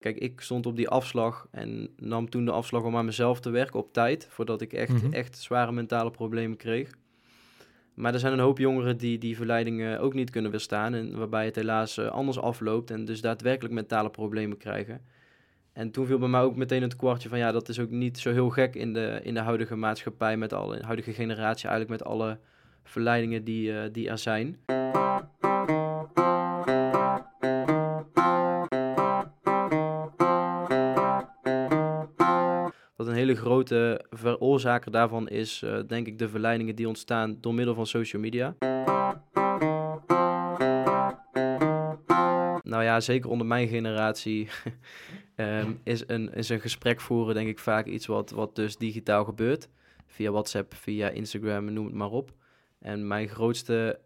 Kijk, ik stond op die afslag en nam toen de afslag om aan mezelf te werken op tijd, voordat ik echt, Mhm. echt zware mentale problemen kreeg. Maar er zijn een hoop jongeren die die verleidingen ook niet kunnen weerstaan en waarbij het helaas eh, anders afloopt en dus daadwerkelijk mentale problemen krijgen. En toen viel bij mij ook meteen het kwartje van ja, dat is ook niet zo heel gek in de, in de huidige maatschappij, met alle, in de huidige generatie eigenlijk met alle verleidingen die, eh, die er zijn. Hele grote veroorzaker daarvan is, eh, denk ik, de verleidingen die ontstaan door middel van social media. Nou ja, zeker onder mijn generatie ehm, is, een, is een gesprek voeren, denk ik, vaak iets wat, wat dus digitaal gebeurt. Via WhatsApp, via Instagram, noem het maar op. En mijn grootste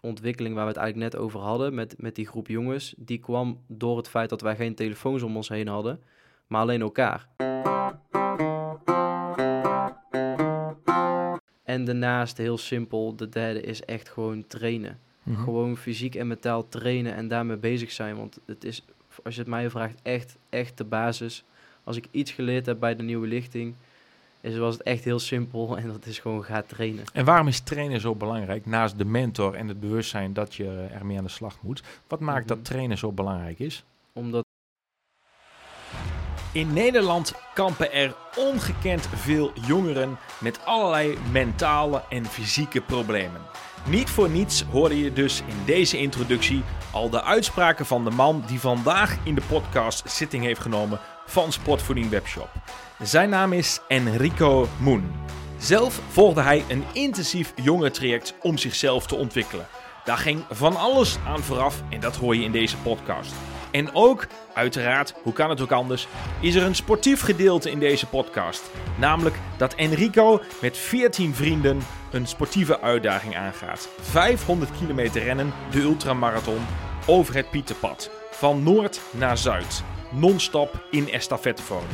ontwikkeling waar we het eigenlijk net over hadden met, met die groep jongens, die kwam door het feit dat wij geen telefoons om ons heen hadden, maar alleen elkaar. En daarnaast, heel simpel, de derde is echt gewoon trainen. Mhm. Gewoon fysiek en mentaal trainen en daarmee bezig zijn. Want het is, als je het mij vraagt, echt, echt de basis. Als ik iets geleerd heb bij de nieuwe lichting, is, was het echt heel simpel. En dat is gewoon ga trainen. En waarom is trainen zo belangrijk? Naast de mentor en het bewustzijn dat je ermee aan de slag moet. Wat maakt Mhm. dat trainen zo belangrijk is? Omdat In Nederland kampen er ongekend veel jongeren met allerlei mentale en fysieke problemen. Niet voor niets hoorde je dus in deze introductie al de uitspraken van de man die vandaag in de podcast zitting heeft genomen van Sportvoeding Webshop. Zijn naam is Enrico Moen. Zelf volgde hij een intensief jongerentraject om zichzelf te ontwikkelen. Daar ging van alles aan vooraf en dat hoor je in deze podcast. En ook, uiteraard, hoe kan het ook anders, is er een sportief gedeelte in deze podcast. Namelijk dat Enrico met 14 vrienden een sportieve uitdaging aangaat. 500 kilometer rennen, de ultramarathon, over het Pieterpad. Van noord naar zuid. Non-stop in estafettevorm.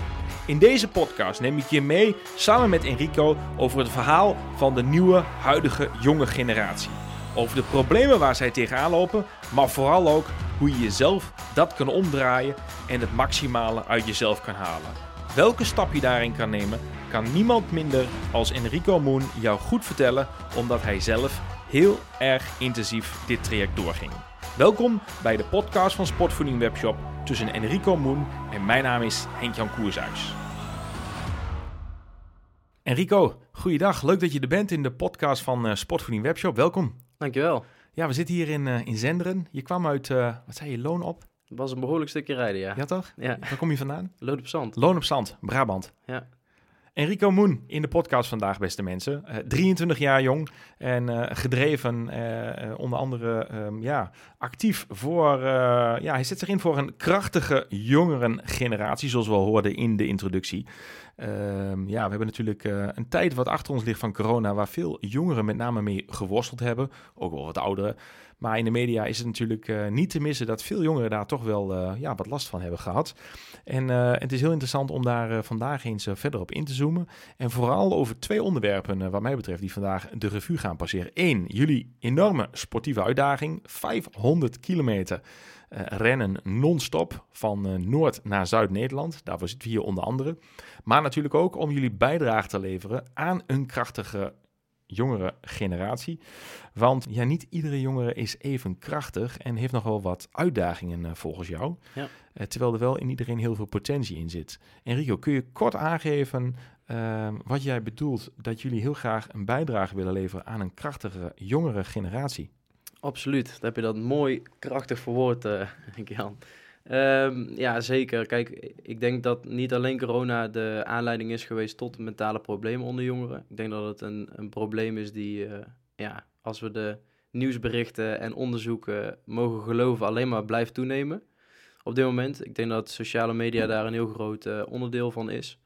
In deze podcast neem ik je mee samen met Enrico over het verhaal van de nieuwe, huidige, jonge generatie. Over de problemen waar zij tegenaan lopen, maar vooral ook hoe je jezelf dat kan omdraaien en het maximale uit jezelf kan halen. Welke stap je daarin kan nemen, kan niemand minder als Enrico Moon jou goed vertellen, omdat hij zelf heel erg intensief dit traject doorging. Welkom bij de podcast van Sportvoeding Webshop tussen Enrico Moon en mijn naam is Henk-Jan Koershuis. Enrico, goeiedag. Leuk dat je er bent in de podcast van eh, Sportvoeding Webshop. Welkom. Dankjewel. Ja, we zitten hier in, eh, in Zenderen. Je kwam uit, eh, wat zei je, Loon op? Het was een behoorlijk stukje rijden, ja. Ja toch? Ja, Waar kom je vandaan? lood op zand. Loon op Zand, Brabant. Ja. Enrico Moen in de podcast vandaag, beste mensen. Eh, 23 jaar jong en gedreven, onder andere ehm, ja, actief voor... ja, hij zet zich in voor een krachtige jongerengeneratie, zoals we al hoorden in de introductie. Ehm, ja, we hebben natuurlijk eh, een tijd wat achter ons ligt van corona, waar veel jongeren met name mee geworsteld hebben, ook wel wat ouderen. Maar in de media is het natuurlijk eh, niet te missen dat veel jongeren daar toch wel eh, ja, wat last van hebben gehad. En het is heel interessant om daar vandaag eens verder op in te zoomen. En vooral over twee onderwerpen, wat mij betreft, die vandaag de revue gaan passeren. Eén, jullie enorme sportieve uitdaging. 500 kilometer rennen non-stop van Noord naar Zuid-Nederland. Daarvoor zitten we hier onder andere. Maar natuurlijk ook om jullie bijdrage te leveren aan een krachtige jongere generatie. Want ja, niet iedere jongere is even krachtig en heeft nog wel wat uitdagingen eh, volgens jou. Ja. Eh, terwijl er wel in iedereen heel veel potentie in zit. Enrico, kun je kort aangeven eh, wat jij bedoelt dat jullie heel graag een bijdrage willen leveren aan een krachtige jongere generatie? Absoluut. Dan heb je dat mooi krachtig verwoord, eh Jan. Ehm, ja, zeker. Kijk, ik denk dat niet alleen corona de aanleiding is geweest tot mentale problemen onder jongeren. Ik denk dat het een, een probleem is die, eh, ja, als we de nieuwsberichten en onderzoeken mogen geloven, alleen maar blijft toenemen. Op dit moment. Ik denk dat sociale media daar een heel groot eh, onderdeel van is.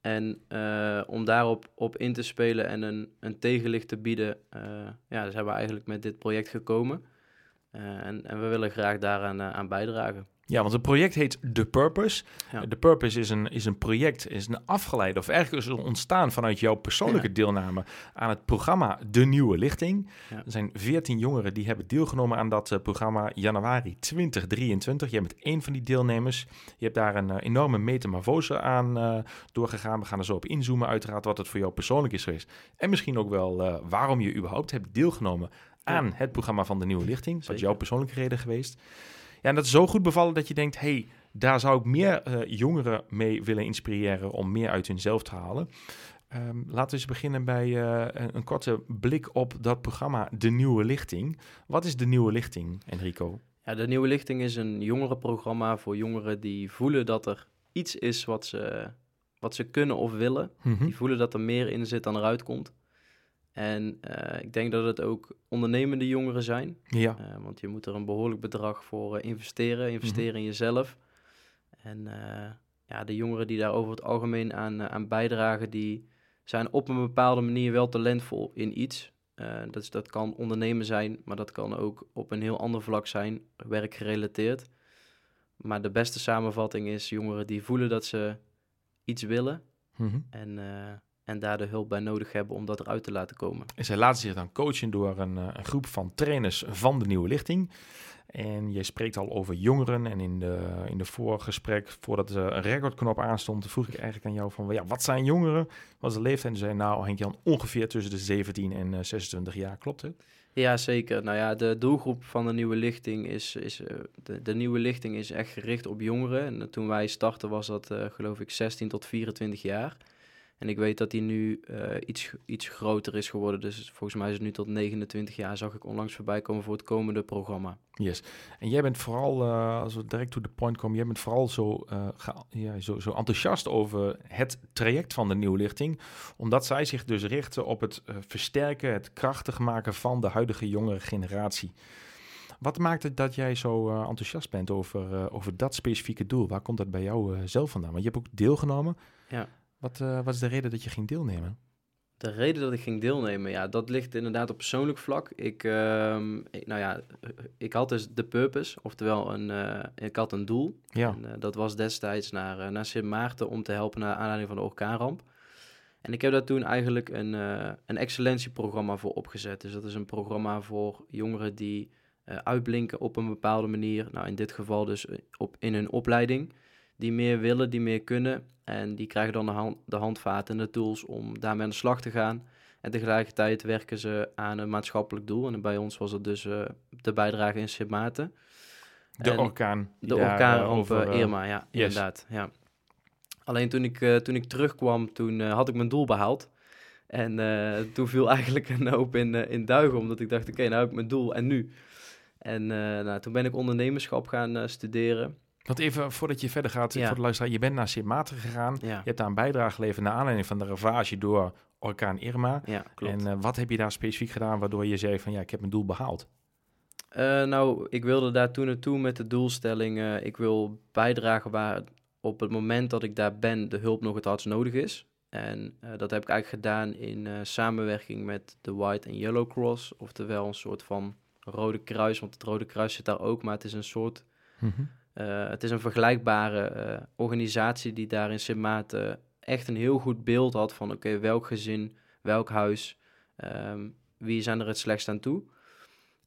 En eh, om daarop op in te spelen en een, een tegenlicht te bieden, ja, zijn we eigenlijk met dit project gekomen. En, en we willen graag daaraan aan bijdragen. Ja, want het project heet The Purpose. Ja. The Purpose is een, is een project, is een afgeleide, of het ontstaan vanuit jouw persoonlijke Ja. deelname aan het programma De Nieuwe Lichting. Ja. Er zijn 14 jongeren die hebben deelgenomen aan dat eh, programma januari 2023. Jij bent één van die deelnemers. Je hebt daar een eh, enorme metamorfose aan eh, doorgegaan. We gaan er zo op inzoomen, uiteraard, wat het voor jou persoonlijk is geweest. En misschien ook wel waarom je überhaupt hebt deelgenomen aan het programma van De Nieuwe Lichting. Wat jouw persoonlijke reden geweest? Ja, en dat is zo goed bevallen dat je denkt, hey, daar zou ik meer eh, jongeren mee willen inspireren om meer uit hunzelf te halen. Ehm, laten we eens beginnen bij eh, een, een korte blik op dat programma De Nieuwe Lichting. Wat is De Nieuwe Lichting, Enrico? Ja, de Nieuwe Lichting is een jongerenprogramma voor jongeren die voelen dat er iets is wat ze, wat ze kunnen of willen. Mhm. Die voelen dat er meer in zit dan eruit komt. En eh, ik denk dat het ook ondernemende jongeren zijn. Ja, Eh, want je moet er een behoorlijk bedrag voor eh, investeren. Investeren in jezelf. En ja, de jongeren die daar over het algemeen aan, aan bijdragen, die zijn op een bepaalde manier wel talentvol in iets. Eh, dat, is- dat kan ondernemen zijn, maar dat kan ook op een heel ander vlak zijn, werkgerelateerd. Maar de beste samenvatting is jongeren die voelen dat ze iets willen Mhm. en, en daar de hulp bij nodig hebben om dat eruit te laten komen. En zij laten zich dan coachen door een, eh, een groep van trainers van De Nieuwe Lichting. En jij spreekt al over jongeren. En in de, in de voorgesprek, voordat een recordknop aanstond, vroeg ik eigenlijk aan jou van, ja, wat zijn jongeren? Wat is de leeftijd? En zei nou, Henk-Jan, ongeveer tussen de 17 en eh, 26 jaar. Klopt het? Ja, zeker. Nou ja, de doelgroep van de nieuwe lichting is, is eh, de, de nieuwe lichting is echt gericht op jongeren. En eh, toen wij startten was dat eh, geloof ik 16 tot 24 jaar. En ik weet dat die nu eh, iets, iets groter is geworden. Dus volgens mij is het nu tot 29 jaar. Zag ik onlangs voorbij komen voor het komende programma. Yes. En jij bent vooral, eh, als we direct to the point komen, jij bent vooral zo, eh, ja, zo, zo enthousiast over het traject van de Nieuwe Lichting. Omdat zij zich dus richten op het versterken, het krachtig maken van de huidige jongere generatie. Wat maakt het dat jij zo enthousiast bent over, over dat specifieke doel? Waar komt dat bij jou zelf vandaan? Want je hebt ook deelgenomen. Ja. Wat, eh, wat is de reden dat je ging deelnemen? De reden dat ik ging deelnemen, ja, dat ligt inderdaad op persoonlijk vlak. Ik, ehm, nou ja, ik had dus de purpose, oftewel een, eh, ik had een doel. Ja, En, eh, dat was destijds naar, naar Sint Maarten om te helpen naar aanleiding van de orkaanramp. En ik heb daar toen eigenlijk een, een excellentieprogramma voor opgezet. Dus dat is een programma voor jongeren die uitblinken op een bepaalde manier. Nou, in dit geval dus op, in hun opleiding. Die meer willen, die meer kunnen. En die krijgen dan de, hand, de handvaten en de tools om daarmee aan de slag te gaan. En tegelijkertijd werken ze aan een maatschappelijk doel. En bij ons was het dus eh, de bijdrage in Sint Maarten. de En- orkaan. de daar, eh, orkaanramp over, eh, Irma, ja, yes. inderdaad. Ja. Alleen toen ik, toen ik terugkwam, toen had ik mijn doel behaald. En toen viel eigenlijk een hoop in, in duigen, omdat ik dacht, oké, nou heb ik mijn doel en nu? En nou, toen ben ik ondernemerschap gaan studeren. Want even voordat je verder gaat, Ja. voor de luisteraar, je bent naar Sint Maarten gegaan. Ja, Je hebt daar een bijdrage geleverd naar aanleiding van de ravage door orkaan Irma. ja klopt. En eh, wat heb je daar specifiek gedaan waardoor je zei van ja, ik heb mijn doel behaald? Eh, nou, ik wilde daar toen naartoe met de doelstelling, eh, ik wil bijdragen waar op het moment dat ik daar ben de hulp nog het hardst nodig is. En dat heb ik eigenlijk gedaan in samenwerking met de White and Yellow Cross, oftewel een soort van Rode Kruis, want het Rode Kruis zit daar ook, maar het is een soort, eh, het is een vergelijkbare eh, organisatie die daar in Sint Maarten echt een heel goed beeld had van, oké, welk gezin, welk huis, ehm, wie zijn er het slechtst aan toe.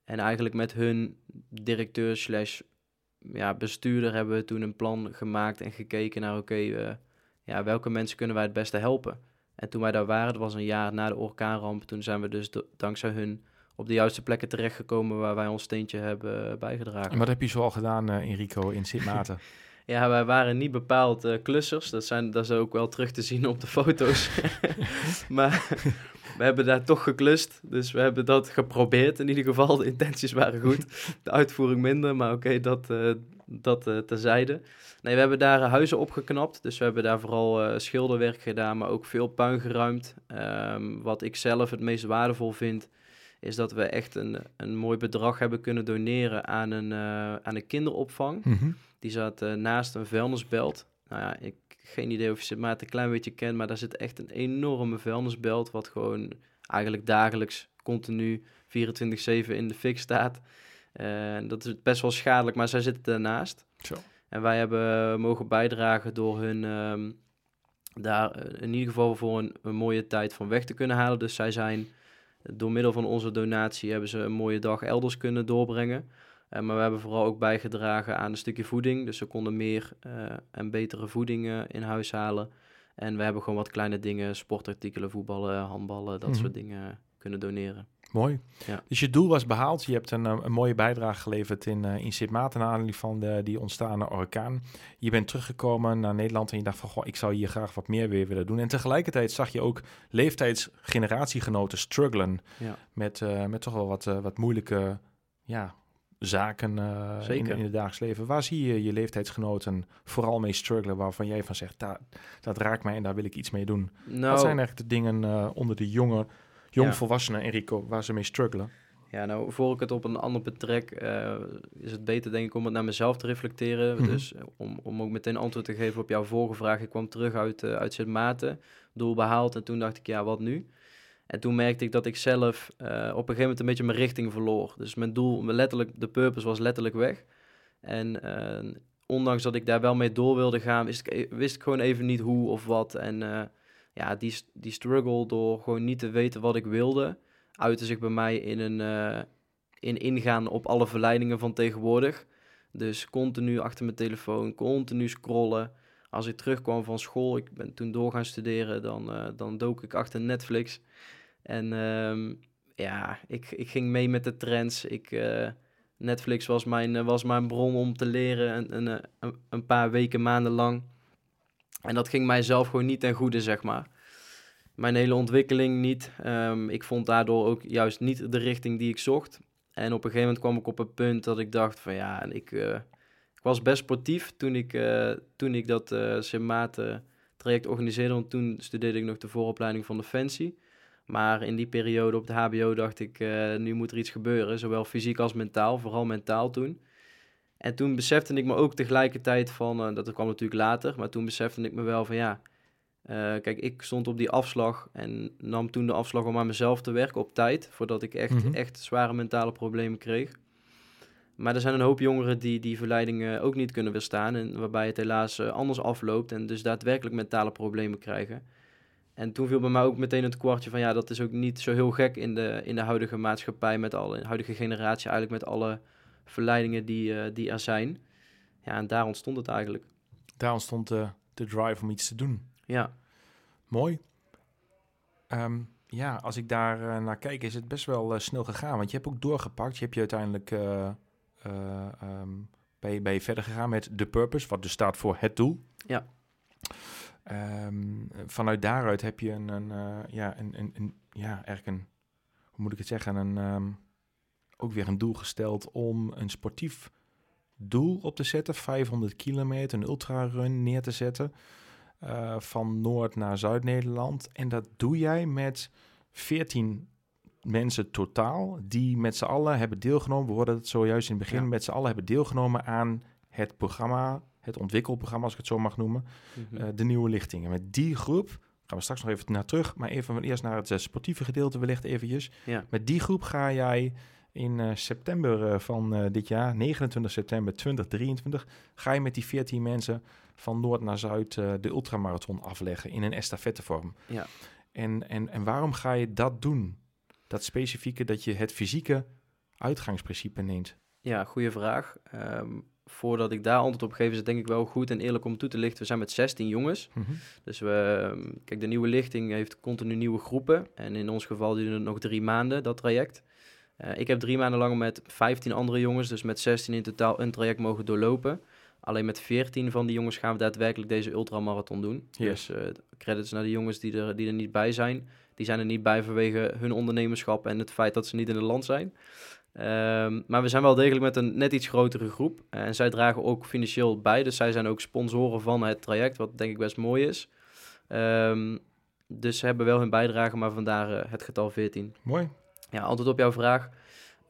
En eigenlijk met hun directeur slash ja, bestuurder hebben we toen een plan gemaakt en gekeken naar, oké, eh, ja, welke mensen kunnen wij het beste helpen? En toen wij daar waren, dat was een jaar na de orkaanramp, toen zijn we dus dankzij hun op de juiste plekken terechtgekomen waar wij ons steentje hebben bijgedragen. En wat heb je zoal gedaan, eh, Enrico, in Sint Maarten? Ja, wij waren niet bepaald eh, klussers. Dat, zijn, dat is ook wel terug te zien op de foto's. maar we hebben daar toch geklust. Dus we hebben dat geprobeerd in ieder geval. De intenties waren goed. De uitvoering minder, maar oké, dat, eh dat terzijde. Nee, we hebben daar huizen opgeknapt. Dus we hebben daar vooral schilderwerk gedaan, maar ook veel puin geruimd. Ehm, wat ik zelf het meest waardevol vind, is dat we echt een, een mooi bedrag hebben kunnen doneren aan een, eh, aan een kinderopvang. Mhm. Die zat eh, naast een vuilnisbelt. Nou ja, ik geen idee of je Sint Maarten een klein beetje kent, maar daar zit echt een enorme vuilnisbelt, wat gewoon eigenlijk dagelijks continu 24-7 in de fik staat. Eh, dat is best wel schadelijk, maar zij zitten daarnaast. Zo. En wij hebben mogen bijdragen door hun ehm, daar in ieder geval voor een, een, mooie tijd van weg te kunnen halen. Dus zij zijn door middel van onze donatie hebben ze een mooie dag elders kunnen doorbrengen. Uh, maar we hebben vooral ook bijgedragen aan een stukje voeding. Dus ze konden meer uh, en betere voeding in huis halen. En we hebben gewoon wat kleine dingen, sportartikelen, voetballen, handballen, dat mm -hmm. soort dingen kunnen doneren. Mooi. Ja. Dus je doel was behaald. Je hebt een, eh, een mooie bijdrage geleverd in, uh, in Sint Maarten naar aanleiding van de, die ontstaande orkaan. Je bent teruggekomen naar Nederland en je dacht van, goh, ik zou hier graag wat meer weer willen doen. En tegelijkertijd zag je ook leeftijdsgeneratiegenoten struggelen ja. met, uh, met toch wel wat, wat moeilijke ja, zaken in, in, het dagelijks leven. Waar zie je je leeftijdsgenoten vooral mee struggelen, waarvan jij van zegt, dat, dat raakt mij en daar wil ik iets mee doen? Nou, wat zijn eigenlijk de dingen onder de jonge jongvolwassenen, Enrico, waar ze mee struggelen? Ja, nou, voor ik het op een ander betrek, uh, is het beter denk ik om het naar mezelf te reflecteren. Mm -hmm. Dus om, om ook meteen antwoord te geven op jouw vorige vraag. Ik kwam terug uit, uh, uit Sint Maarten, doel behaald en toen dacht ik, ja, wat nu? En toen merkte ik dat ik zelf uh, op een gegeven moment een beetje mijn richting verloor. Dus mijn doel, letterlijk, de purpose was letterlijk weg. En ondanks dat ik daar wel mee door wilde gaan, wist ik, wist ik gewoon even niet hoe of wat. En ja, die, die struggle door gewoon niet te weten wat ik wilde, uitte zich bij mij in een uh, in ingaan op alle verleidingen van tegenwoordig. Dus continu achter mijn telefoon, continu scrollen. Als ik terugkwam van school, ik ben toen door gaan studeren, dan, uh, dan dook ik achter Netflix. En um, ja, ik, ik ging mee met de trends. Ik, uh, Netflix was mijn, was mijn bron om te leren een, een, een paar weken, maanden lang. En dat ging mijzelf gewoon niet ten goede, zeg maar. Mijn hele ontwikkeling niet. Um, ik vond daardoor ook juist niet de richting die ik zocht. En op een gegeven moment kwam ik op een punt dat ik dacht van ja, ik, uh, ik was best sportief toen ik, uh, toen ik dat uh, Simate traject organiseerde. Want toen studeerde ik nog de vooropleiding van Defensie. Maar in die periode op de HBO dacht ik, nu moet er iets gebeuren. Zowel fysiek als mentaal, vooral mentaal toen. En toen besefte ik me ook tegelijkertijd van, uh, dat kwam natuurlijk later, maar toen besefte ik me wel van ja, uh, kijk, ik stond op die afslag en nam toen de afslag om aan mezelf te werken op tijd, voordat ik echt, mm-hmm. echt zware mentale problemen kreeg. Maar er zijn een hoop jongeren die die verleidingen ook niet kunnen weerstaan en waarbij het helaas uh, anders afloopt en dus daadwerkelijk mentale problemen krijgen. En toen viel bij mij ook meteen het kwartje van ja, dat is ook niet zo heel gek in de, in de huidige maatschappij met alle, in de huidige generatie eigenlijk met alle verleidingen die, uh, die er zijn. Ja, en daar ontstond het eigenlijk. Daar ontstond de, de drive om iets te doen. Ja. Mooi. Um, ja, als ik daar uh, naar kijk, is het best wel snel gegaan. Want je hebt ook doorgepakt. Je hebt je uiteindelijk um, ben, je, ben je verder gegaan met de purpose, wat dus staat voor het doel. Ja. Um, vanuit daaruit heb je een, een ja, een, een, een, ja, eigenlijk een, hoe moet ik het zeggen, een ook weer een doel gesteld om een sportief doel op te zetten. 500 kilometer, een ultrarun neer te zetten. Uh, van Noord naar Zuid-Nederland. En dat doe jij met 14 mensen totaal, die met z'n allen hebben deelgenomen. We hoorden het zojuist in het begin, ja. met z'n allen hebben deelgenomen aan het programma, het ontwikkelprogramma, als ik het zo mag noemen, mm -hmm. uh, de nieuwe lichtingen. Met die groep gaan we straks nog even naar terug, maar even eerst naar het sportieve gedeelte wellicht eventjes. Ja. Met die groep ga jij in uh, september uh, van uh, dit jaar, 29 september 2023, ga je met die 14 mensen van Noord naar Zuid de ultramarathon afleggen in een estafettevorm. Ja. En, en, en waarom ga je dat doen? Dat specifieke, dat je het fysieke uitgangsprincipe neemt? Ja, goede vraag. Um, voordat ik daar antwoord op geef, is het denk ik wel goed en eerlijk om toe te lichten. We zijn met 16 jongens. Mm -hmm. Dus we, kijk, de nieuwe lichting heeft continu nieuwe groepen. En in ons geval duurde het nog drie maanden, dat traject. Uh, ik heb drie maanden lang met 15 andere jongens, dus met 16 in totaal, een traject mogen doorlopen. Alleen met 14 van die jongens gaan we daadwerkelijk deze ultramarathon doen. Yes. Dus uh, credits naar de jongens die er, die er niet bij zijn. Die zijn er niet bij vanwege hun ondernemerschap en het feit dat ze niet in het land zijn. Um, maar we zijn wel degelijk met een net iets grotere groep. Uh, en zij dragen ook financieel bij. Dus zij zijn ook sponsoren van het traject, wat denk ik best mooi is. Um, dus ze hebben wel hun bijdrage, maar vandaar uh, het getal 14. Mooi. Ja, antwoord op jouw vraag.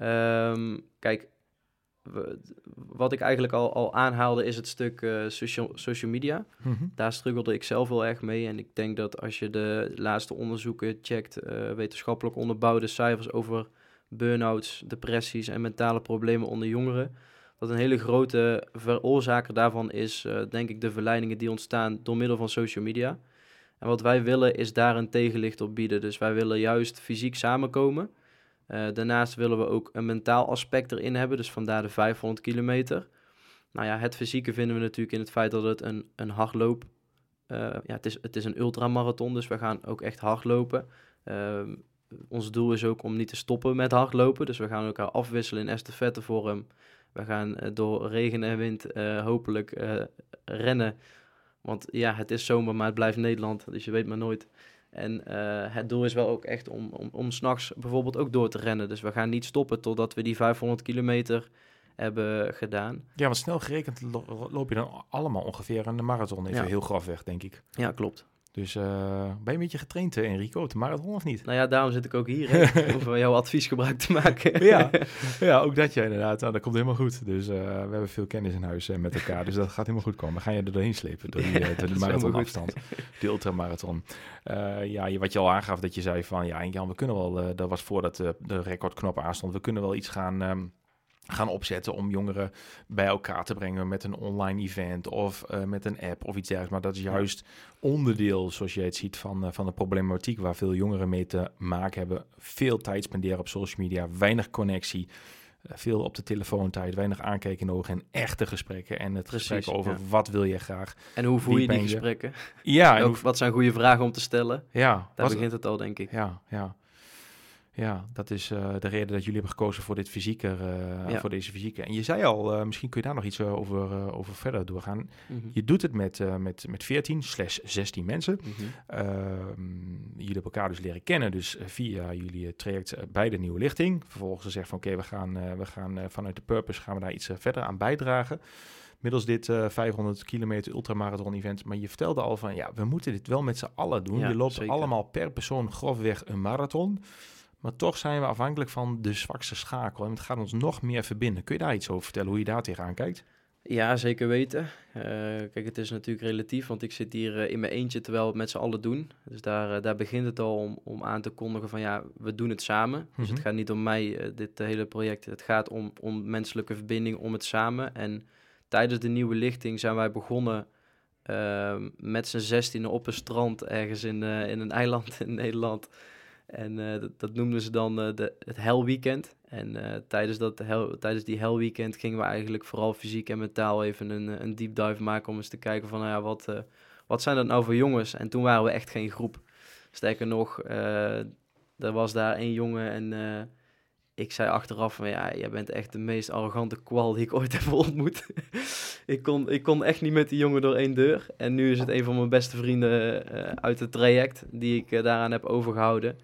Um, kijk, wat ik eigenlijk al, al aanhaalde is het stuk uh, social, social media. Mm -hmm. Daar struggelde ik zelf wel erg mee. En ik denk dat als je de laatste onderzoeken checkt, uh, wetenschappelijk onderbouwde cijfers over burn-outs, depressies en mentale problemen onder jongeren, dat een hele grote veroorzaker daarvan is, eh, denk ik, de verleidingen die ontstaan door middel van social media. En wat wij willen is daar een tegenlicht op bieden. Dus wij willen juist fysiek samenkomen. Eh, daarnaast willen we ook een mentaal aspect erin hebben, dus vandaar de 500 kilometer. Nou ja, het fysieke vinden we natuurlijk in het feit dat het een, een hardloop... Uh, ja, het is, het is een ultramarathon, dus we gaan ook echt hardlopen. Uh, ons doel is ook om niet te stoppen met hardlopen. Dus we gaan elkaar afwisselen in estafettevorm. We gaan uh, door regen en wind hopelijk rennen. Want ja, het is zomer, maar het blijft Nederland, dus je weet maar nooit. En uh, het doel is wel ook echt om, om, om s'nachts bijvoorbeeld ook door te rennen. Dus we gaan niet stoppen totdat we die 500 kilometer hebben gedaan. Ja, want snel gerekend loop je dan allemaal ongeveer een marathon. Even ja. heel grafweg, denk ik. Ja, klopt. Dus uh, ben je een beetje getraind, uh, Enrico, de marathon of niet? Nou ja, daarom zit ik ook hier, hè, om van jouw advies gebruik te maken. ja, ja, ook dat je inderdaad. Nou, dat komt helemaal goed. Dus uh, we hebben veel kennis in huis met elkaar, dus dat gaat helemaal goed komen. We gaan je er doorheen slepen, door, die, door de marathonafstand, de ultramarathon. ja, wat je al aangaf, dat je zei van, ja, Jan, we kunnen wel, dat was voordat de recordknop aanstond, we kunnen wel iets gaan... Um, gaan opzetten om jongeren bij elkaar te brengen met een online event of uh, met een app of iets dergelijks. Maar dat is juist onderdeel, zoals je het ziet, van, uh, van de problematiek waar veel jongeren mee te maken hebben. Veel tijd spenderen op social media, weinig connectie. Uh, veel op de telefoontijd, weinig aankijken in ogen en echte gesprekken. En het Precies, gesprek over ja. wat wil je graag. En hoe voer Wie je die gesprekken? Ja, en hoe- wat zijn goede vragen om te stellen? ja, Daar wat- begint het al, denk ik. Ja, ja. Ja, dat is eh, de reden dat jullie hebben gekozen voor dit fysieke, eh, Ja. voor deze fysieke. En je zei al, eh, misschien kun je daar nog iets over, over verder doorgaan. Mhm. Je doet het met, met, met 14 slash 16 mensen. Mhm. Ehm, jullie hebben elkaar dus leren kennen, dus via jullie traject bij de Nieuwe Lichting. Vervolgens gezegd van oké, we gaan, we gaan vanuit de purpose gaan we daar iets verder aan bijdragen. Middels dit eh, 500 kilometer ultramarathon event. Maar je vertelde al van ja, we moeten dit wel met z'n allen doen. Ja, je loopt zeker. allemaal per persoon grofweg een marathon. Maar toch zijn we afhankelijk van de zwakste schakel. En het gaat ons nog meer verbinden. Kun je daar iets over vertellen, hoe je daar tegenaan kijkt? Ja, zeker weten. Eh, kijk, het is natuurlijk relatief, want ik zit hier eh, in mijn eentje terwijl we het met z'n allen doen. Dus daar, eh, daar begint het al om, om aan te kondigen van ja, we doen het samen. Dus Mhm. het gaat niet om mij, dit hele project. Het gaat om, om menselijke verbinding, om het samen. En tijdens de nieuwe lichting zijn wij begonnen met z'n zestiende op een strand ergens in, in een eiland in Nederland. En eh, dat, noemden ze dan eh, de, het Hell Weekend. En eh, tijdens, dat tijdens die Hell Weekend gingen we eigenlijk vooral fysiek en mentaal even een, een deep dive maken om eens te kijken van, nou ja, wat, wat zijn dat nou voor jongens? En toen waren we echt geen groep. Sterker nog, er was daar één jongen en ik zei achteraf van, ja, jij bent echt de meest arrogante kwal die ik ooit heb ontmoet. ik, kon, ik kon echt niet met die jongen door één deur. En nu is het een van mijn beste vrienden uit het traject die ik daaraan heb overgehouden.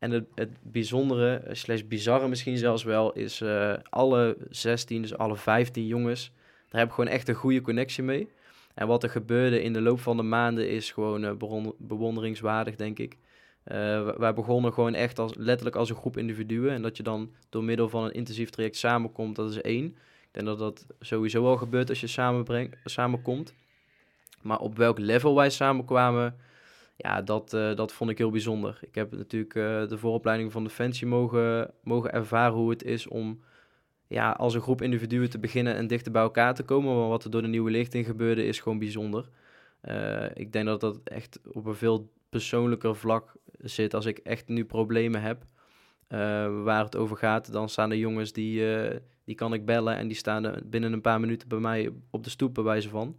En het, het bijzondere, eh, slash bizarre misschien zelfs wel, is eh, alle 16, dus alle 15 jongens, daar heb ik gewoon echt een goede connectie mee. En wat er gebeurde in de loop van de maanden is gewoon eh, bewonderingswaardig, denk ik. Wij begonnen gewoon echt als, letterlijk als een groep individuen. En dat je dan door middel van een intensief traject samenkomt, dat is één. Ik denk dat dat sowieso al gebeurt als je samenkomt. Maar op welk level wij samenkwamen, ja, dat, eh, dat vond ik heel bijzonder. Ik heb natuurlijk eh, de vooropleiding van Defensie mogen, mogen ervaren hoe het is om ja, als een groep individuen te beginnen en dichter bij elkaar te komen. Maar wat er door de nieuwe lichting gebeurde is gewoon bijzonder. Eh, ik denk dat dat echt op een veel persoonlijker vlak zit. Als ik echt nu problemen heb waar het over gaat, dan staan er jongens die, die kan ik bellen en die staan binnen een paar minuten bij mij op de stoep bij wijze van.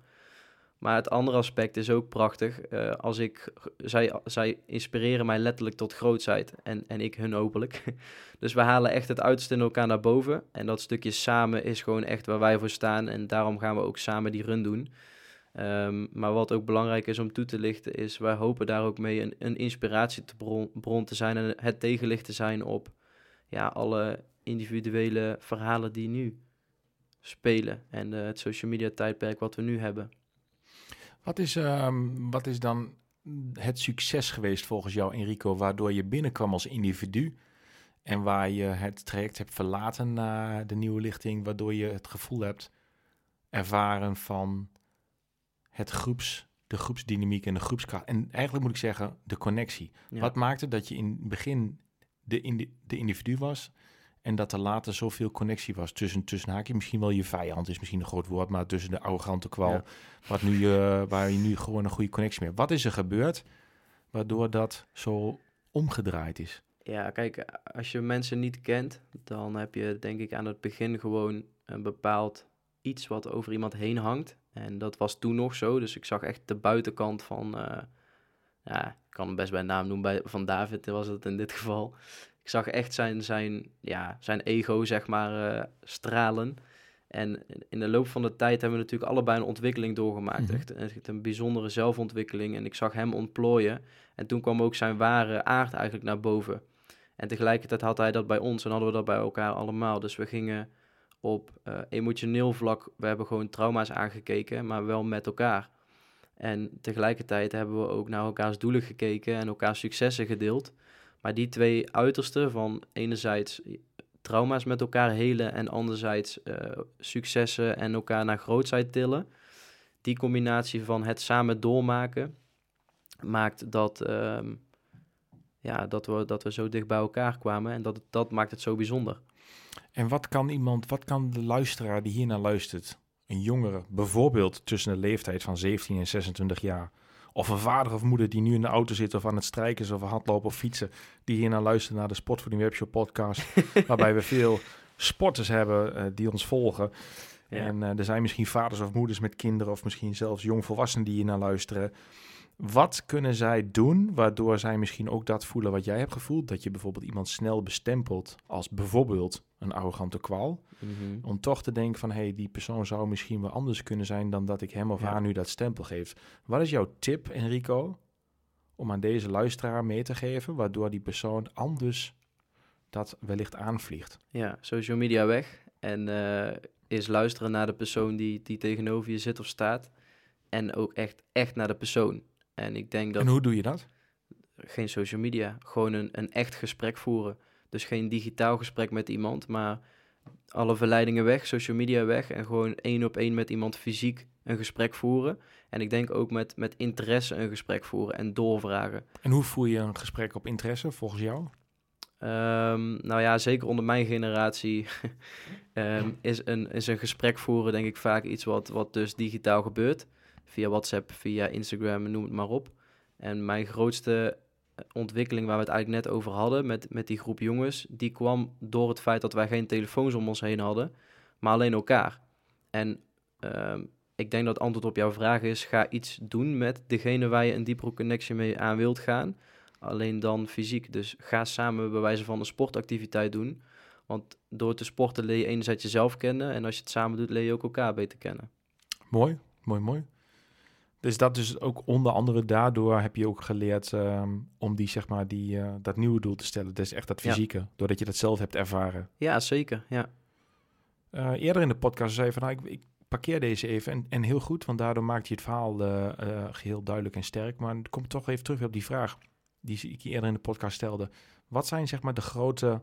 Maar het andere aspect is ook prachtig. Eh, als ik, zij, zij inspireren mij letterlijk tot grootheid en, en ik hun hopelijk. dus we halen echt het uiterste in elkaar naar boven. En dat stukje samen is gewoon echt waar wij voor staan. En daarom gaan we ook samen die run doen. Ehm, maar wat ook belangrijk is om toe te lichten, is wij hopen daar ook mee een, een inspiratiebron bron te zijn en het tegenlicht te zijn op ja, alle individuele verhalen die nu spelen. En eh, het social media tijdperk wat we nu hebben. Wat is, ehm, wat is dan het succes geweest volgens jou, Enrico, waardoor je binnenkwam als individu en waar je het traject hebt verlaten naar de nieuwe lichting, waardoor je het gevoel hebt ervaren van het groeps, de groepsdynamiek en de groepskracht. En eigenlijk moet ik zeggen, de connectie. Ja. Wat maakte dat je in het begin de, de individu was En dat er later zoveel connectie was tussen, tussen haakje. Misschien wel je vijand is misschien een groot woord, maar tussen de arrogante kwal. Ja. Wat nu, eh, waar je nu gewoon een goede connectie mee hebt. Wat is er gebeurd waardoor dat zo omgedraaid is? Ja, kijk, als je mensen niet kent, dan heb je denk ik aan het begin gewoon een bepaald iets wat over iemand heen hangt. En dat was toen nog zo, dus ik zag echt de buitenkant van, eh, ja, ik kan hem best bij naam noemen, bij, van David was het in dit geval. Ik zag echt zijn, zijn, ja, zijn ego, zeg maar, eh, stralen. En in de loop van de tijd hebben we natuurlijk allebei een ontwikkeling doorgemaakt. Mhm. echt, echt een bijzondere zelfontwikkeling. En ik zag hem ontplooien. En toen kwam ook zijn ware aard eigenlijk naar boven. En tegelijkertijd had hij dat bij ons en hadden we dat bij elkaar allemaal. Dus we gingen op eh, emotioneel vlak, we hebben gewoon trauma's aangekeken, maar wel met elkaar. En tegelijkertijd hebben we ook naar elkaars doelen gekeken en elkaars successen gedeeld. Maar die twee uitersten van enerzijds trauma's met elkaar helen en anderzijds eh, successen en elkaar naar grootheid tillen. Die combinatie van het samen doormaken maakt dat, ehm, ja, dat, we, dat we zo dicht bij elkaar kwamen en dat, dat maakt het zo bijzonder. En wat kan iemand, wat kan de luisteraar die hiernaar luistert, een jongere, bijvoorbeeld tussen de leeftijd van 17 en 26 jaar, of een vader of moeder die nu in de auto zit of aan het strijken is of hardlopen of fietsen, die hiernaar luistert naar de Sportvoeding Webshop podcast, waarbij we veel sporters hebben eh, die ons volgen. Ja. En eh, er zijn misschien vaders of moeders met kinderen of misschien zelfs jongvolwassenen die hier naar luisteren. Wat kunnen zij doen waardoor zij misschien ook dat voelen wat jij hebt gevoeld? Dat je bijvoorbeeld iemand snel bestempelt als bijvoorbeeld een arrogante kwal. Mhm. Om toch te denken van, hé, hey, die persoon zou misschien wel anders kunnen zijn dan dat ik hem of Ja. haar nu dat stempel geef. Wat is jouw tip, Enrico, om aan deze luisteraar mee te geven, waardoor die persoon anders dat wellicht aanvliegt? Ja, social media weg. En eh is luisteren naar de persoon die, die tegenover je zit of staat. En ook echt, echt naar de persoon. En ik denk dat En hoe doe je dat? geen social media, gewoon een, een echt gesprek voeren. Dus geen digitaal gesprek met iemand, maar alle verleidingen weg, social media weg. En gewoon één op één met iemand fysiek een gesprek voeren. En ik denk ook met, met interesse een gesprek voeren en doorvragen. En hoe voer je een gesprek op interesse volgens jou? Ehm, nou ja, zeker onder mijn generatie ehm, is, een, is een gesprek voeren denk ik vaak iets wat, wat dus digitaal gebeurt. Via WhatsApp, via Instagram, noem het maar op. En mijn grootste eh, ontwikkeling waar we het eigenlijk net over hadden met, met die groep jongens, die kwam door het feit dat wij geen telefoons om ons heen hadden, maar alleen elkaar. En ehm, ik denk dat het antwoord op jouw vraag is, ga iets doen met degene waar je een diepere connectie mee aan wilt gaan. Alleen dan fysiek. Dus ga samen bij wijze van een sportactiviteit doen. Want door te sporten leer je enerzijds jezelf kennen. En als je het samen doet, leer je ook elkaar beter kennen. Mooi, mooi, mooi. Dus dat dus ook onder andere daardoor heb je ook geleerd ehm, om die, zeg maar, die, eh, dat nieuwe doel te stellen. Dus echt dat Ja. fysieke, doordat je dat zelf hebt ervaren. Ja, zeker. Ja, Eh, eerder in de podcast zei je van, nou, ik, ik parkeer deze even. En, en heel goed, want daardoor maakt hij het verhaal eh, geheel duidelijk en sterk. Maar ik kom toch even terug op die vraag die ik eerder in de podcast stelde. Wat zijn zeg maar de grote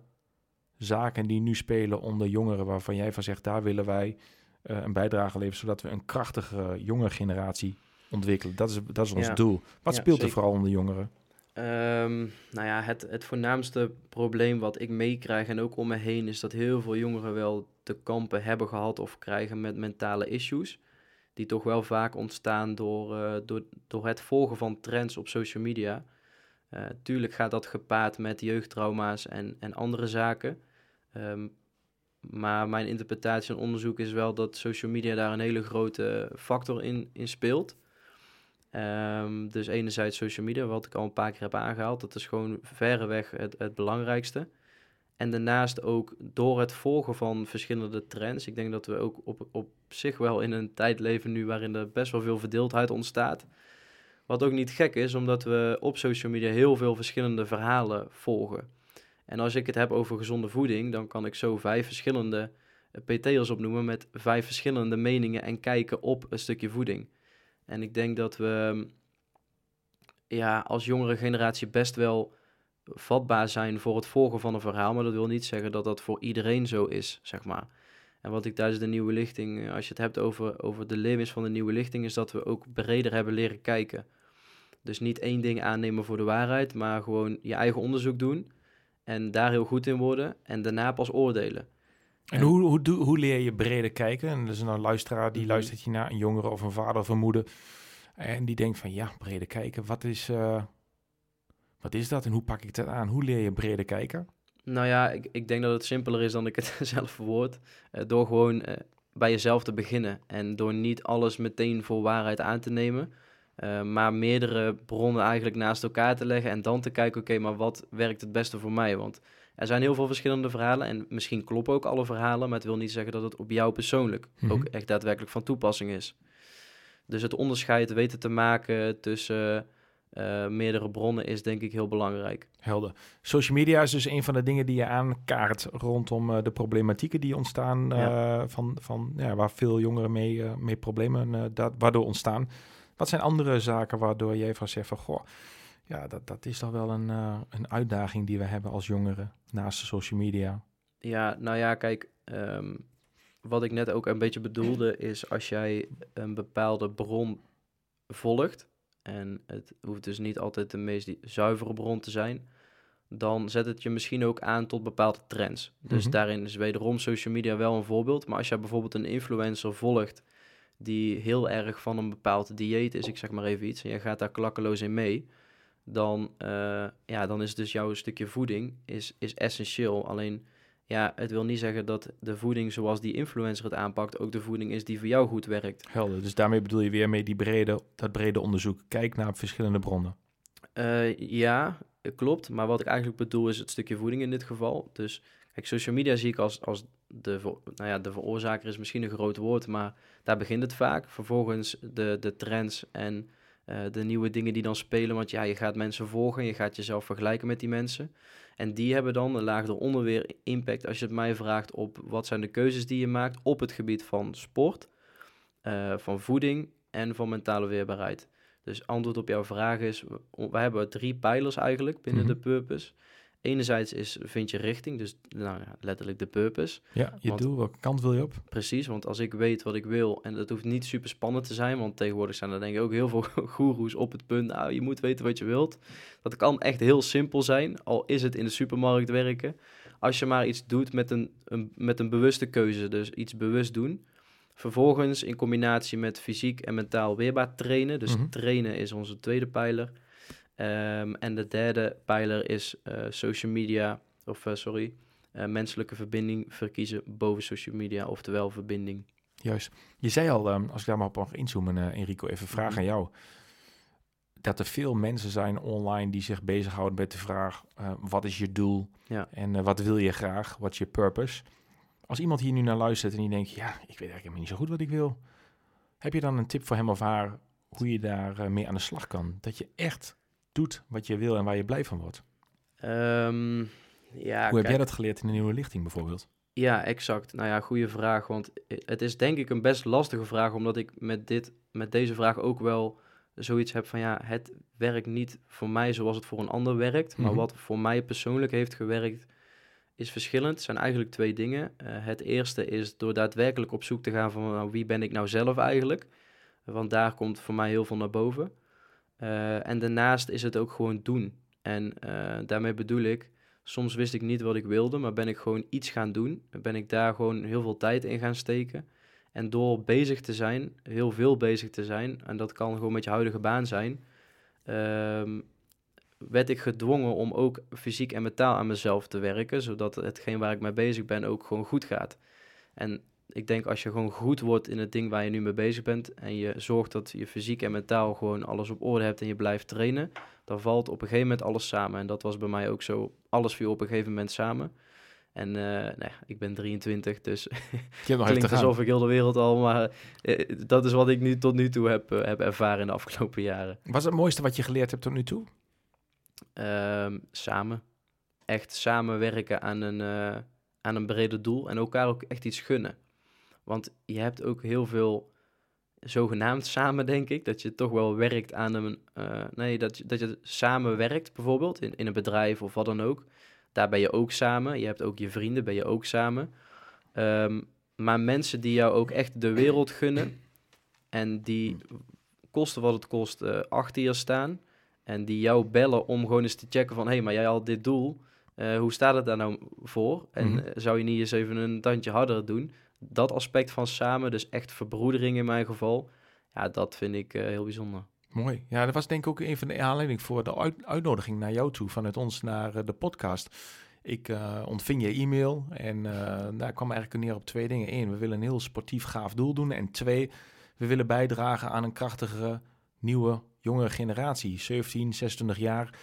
zaken die nu spelen onder jongeren waarvan jij van zegt, daar willen wij een bijdrage leveren, zodat we een krachtige jonge generatie ontwikkelen. Dat is, dat is ons Ja. doel. Wat Ja, speelt er vooral onder jongeren? Ehm, nou ja, het, het voornaamste probleem wat ik meekrijg en ook om me heen is dat heel veel jongeren wel te kampen hebben gehad of krijgen met mentale issues. Die toch wel vaak ontstaan door, eh, door, door het volgen van trends op social media. Eh, tuurlijk gaat dat gepaard met jeugdtrauma's en, en andere zaken. Ehm, maar mijn interpretatie en onderzoek is wel dat social media daar een hele grote factor in, in speelt. Ehm, dus enerzijds social media, wat ik al een paar keer heb aangehaald, dat is gewoon verreweg het, het belangrijkste. En daarnaast ook door het volgen van verschillende trends. Ik denk dat we ook op, op zich wel in een tijd leven nu waarin er best wel veel verdeeldheid ontstaat. Wat ook niet gek is, omdat we op social media heel veel verschillende verhalen volgen. En als ik het heb over gezonde voeding, dan kan ik zo vijf verschillende eh, PT'ers opnoemen met vijf verschillende meningen en kijken op een stukje voeding. En ik denk dat we ja, als jongere generatie best wel vatbaar zijn voor het volgen van een verhaal. Maar dat wil niet zeggen dat dat voor iedereen zo is, zeg maar. En wat ik tijdens de nieuwe lichting, eh, als je het hebt over, over de levens van de nieuwe lichting, is dat we ook breder hebben leren kijken. Dus niet één ding aannemen voor de waarheid, maar gewoon je eigen onderzoek doen. en daar heel goed in worden en daarna pas oordelen. En hoe, hoe, hoe leer je breder kijken? En er is een luisteraar die Mhm. luistert hier naar, een jongere of een vader of een moeder. En die denkt van, ja, breder kijken, wat is, eh, wat is dat en hoe pak ik dat aan? Hoe leer je breder kijken? Nou ja, ik, ik denk dat het simpeler is dan ik het zelf verwoord. Eh, door gewoon eh, bij jezelf te beginnen en door niet alles meteen voor waarheid aan te nemen. maar meerdere bronnen eigenlijk naast elkaar te leggen en dan te kijken, oké, maar wat werkt het beste voor mij? Want er zijn heel veel verschillende verhalen en misschien kloppen ook alle verhalen, maar het wil niet zeggen dat het op jou persoonlijk Mhm. ook echt daadwerkelijk van toepassing is. Dus het onderscheid weten te maken tussen eh, meerdere bronnen is denk ik heel belangrijk. Helder. Social media is dus een van de dingen die je aankaart rondom eh, de problematieken die ontstaan, eh, Ja. van, van, ja, waar veel jongeren mee, mee problemen dat, waardoor ontstaan. Wat zijn andere zaken waardoor jij van zegt van, goh, ja, dat, dat is toch wel een, eh, een uitdaging die we hebben als jongeren naast de social media. Ja, nou ja, kijk, ehm, wat ik net ook een beetje bedoelde is als jij een bepaalde bron volgt, en het hoeft dus niet altijd de meest zuivere bron te zijn, dan zet het je misschien ook aan tot bepaalde trends. Dus Mhm. daarin is wederom social media wel een voorbeeld, maar als jij bijvoorbeeld een influencer volgt die heel erg van een bepaald dieet is, ik zeg maar even iets, en jij gaat daar klakkeloos in mee, dan, eh, ja, dan is dus jouw stukje voeding is, is essentieel. Alleen ja, het wil niet zeggen dat de voeding zoals die influencer het aanpakt ook de voeding is die voor jou goed werkt. Helder. Dus daarmee bedoel je weer mee die brede, dat brede onderzoek. Kijk naar verschillende bronnen. Eh, ja, klopt. Maar wat ik eigenlijk bedoel is het stukje voeding in dit geval. Dus kijk, social media zie ik als, als de, nou ja, de veroorzaker is misschien een groot woord, maar daar begint het vaak. Vervolgens de, de trends en eh, de nieuwe dingen die dan spelen. Want ja, je gaat mensen volgen, je gaat jezelf vergelijken met die mensen. En die hebben dan een laag eronder weer impact, als je het mij vraagt, op wat zijn de keuzes die je maakt op het gebied van sport, eh, van voeding en van mentale weerbaarheid. Dus antwoord op jouw vraag is, we, hebben drie pijlers eigenlijk binnen Mhm. de purpose. Enerzijds is, vind je richting, dus nou, ja, letterlijk de purpose. Ja, je Want- doel, welke kant wil je op? Precies, want als ik weet wat ik wil, en dat hoeft niet super spannend te zijn, want tegenwoordig zijn er denk ik ook heel veel goeroes op het punt, nou, je moet weten wat je wilt. Dat kan echt heel simpel zijn, al is het in de supermarkt werken. Als je maar iets doet met een, een, met een bewuste keuze, dus iets bewust doen. Vervolgens in combinatie met fysiek en mentaal weerbaar trainen. Dus Mhm. trainen is onze tweede pijler. Ehm, en de derde pijler is eh, social media, of eh, sorry, eh, menselijke verbinding verkiezen boven social media, oftewel verbinding. Juist. Je zei al, ehm, als ik daar maar op mag inzoomen, Enrico, even een vraag Mhm. aan jou. Dat er veel mensen zijn online die zich bezighouden met de vraag: wat is je doel? Ja. En wat wil je graag? Wat is je purpose? Als iemand hier nu naar luistert en die denkt: ja, ik weet eigenlijk helemaal niet zo goed wat ik wil. Heb je dan een tip voor hem of haar hoe je daar mee aan de slag kan? Dat je echt doet wat je wil en waar je blij van wordt. Ehm, ja, hoe heb jij dat geleerd in de nieuwe lichting bijvoorbeeld? Ja, exact. Nou ja, goede vraag. Want het is denk ik een best lastige vraag, omdat ik met, dit, met deze vraag ook wel zoiets heb van ja, het werkt niet voor mij zoals het voor een ander werkt. Maar Mhm. wat voor mij persoonlijk heeft gewerkt, is verschillend. Het zijn eigenlijk twee dingen. Eh, het eerste is door daadwerkelijk op zoek te gaan van nou, wie ben ik nou zelf eigenlijk. Want daar komt voor mij heel veel naar boven. Eh, en daarnaast is het ook gewoon doen. En eh, daarmee bedoel ik, soms wist ik niet wat ik wilde, maar ben ik gewoon iets gaan doen. Ben ik daar gewoon heel veel tijd in gaan steken. En door bezig te zijn, heel veel bezig te zijn, en dat kan gewoon met je huidige baan zijn, ehm, werd ik gedwongen om ook fysiek en mentaal aan mezelf te werken, zodat hetgeen waar ik mee bezig ben ook gewoon goed gaat. En ik denk als je gewoon goed wordt in het ding waar je nu mee bezig bent en je zorgt dat je fysiek en mentaal gewoon alles op orde hebt en je blijft trainen, dan valt op een gegeven moment alles samen. En dat was bij mij ook zo. Alles viel op een gegeven moment samen. En eh, nou ja, ik ben 23, dus te klinkt alsof ik heel de wereld al, maar eh, dat is wat ik nu tot nu toe heb, eh, heb ervaren in de afgelopen jaren. Wat is het mooiste wat je geleerd hebt tot nu toe? Ehm, samen. Echt samenwerken aan een, aan een breder doel en elkaar ook echt iets gunnen. Want je hebt ook heel veel zogenaamd samen, denk ik, dat je toch wel werkt aan een... eh, nee, dat je, dat je samen werkt bijvoorbeeld in, in een bedrijf of wat dan ook. Daar ben je ook samen. Je hebt ook je vrienden, ben je ook samen. Ehm, maar mensen die jou ook echt de wereld gunnen en die kosten wat het kost eh, achter je staan en die jou bellen om gewoon eens te checken van... hé, hey, maar jij had dit doel, Eh, hoe staat het daar nou voor? En Mhm. zou je niet eens even een tandje harder doen? Dat aspect van samen, dus echt verbroedering in mijn geval, ja, dat vind ik eh, heel bijzonder. Mooi. Ja, dat was denk ik ook een van de aanleidingen voor de uit- uitnodiging naar jou toe, vanuit ons naar eh, de podcast. Ik eh, ontving je e-mail en daar kwam eigenlijk neer op twee dingen. Eén, we willen een heel sportief gaaf doel doen. En twee, we willen bijdragen aan een krachtigere, nieuwe, jongere generatie. 17, 26 jaar.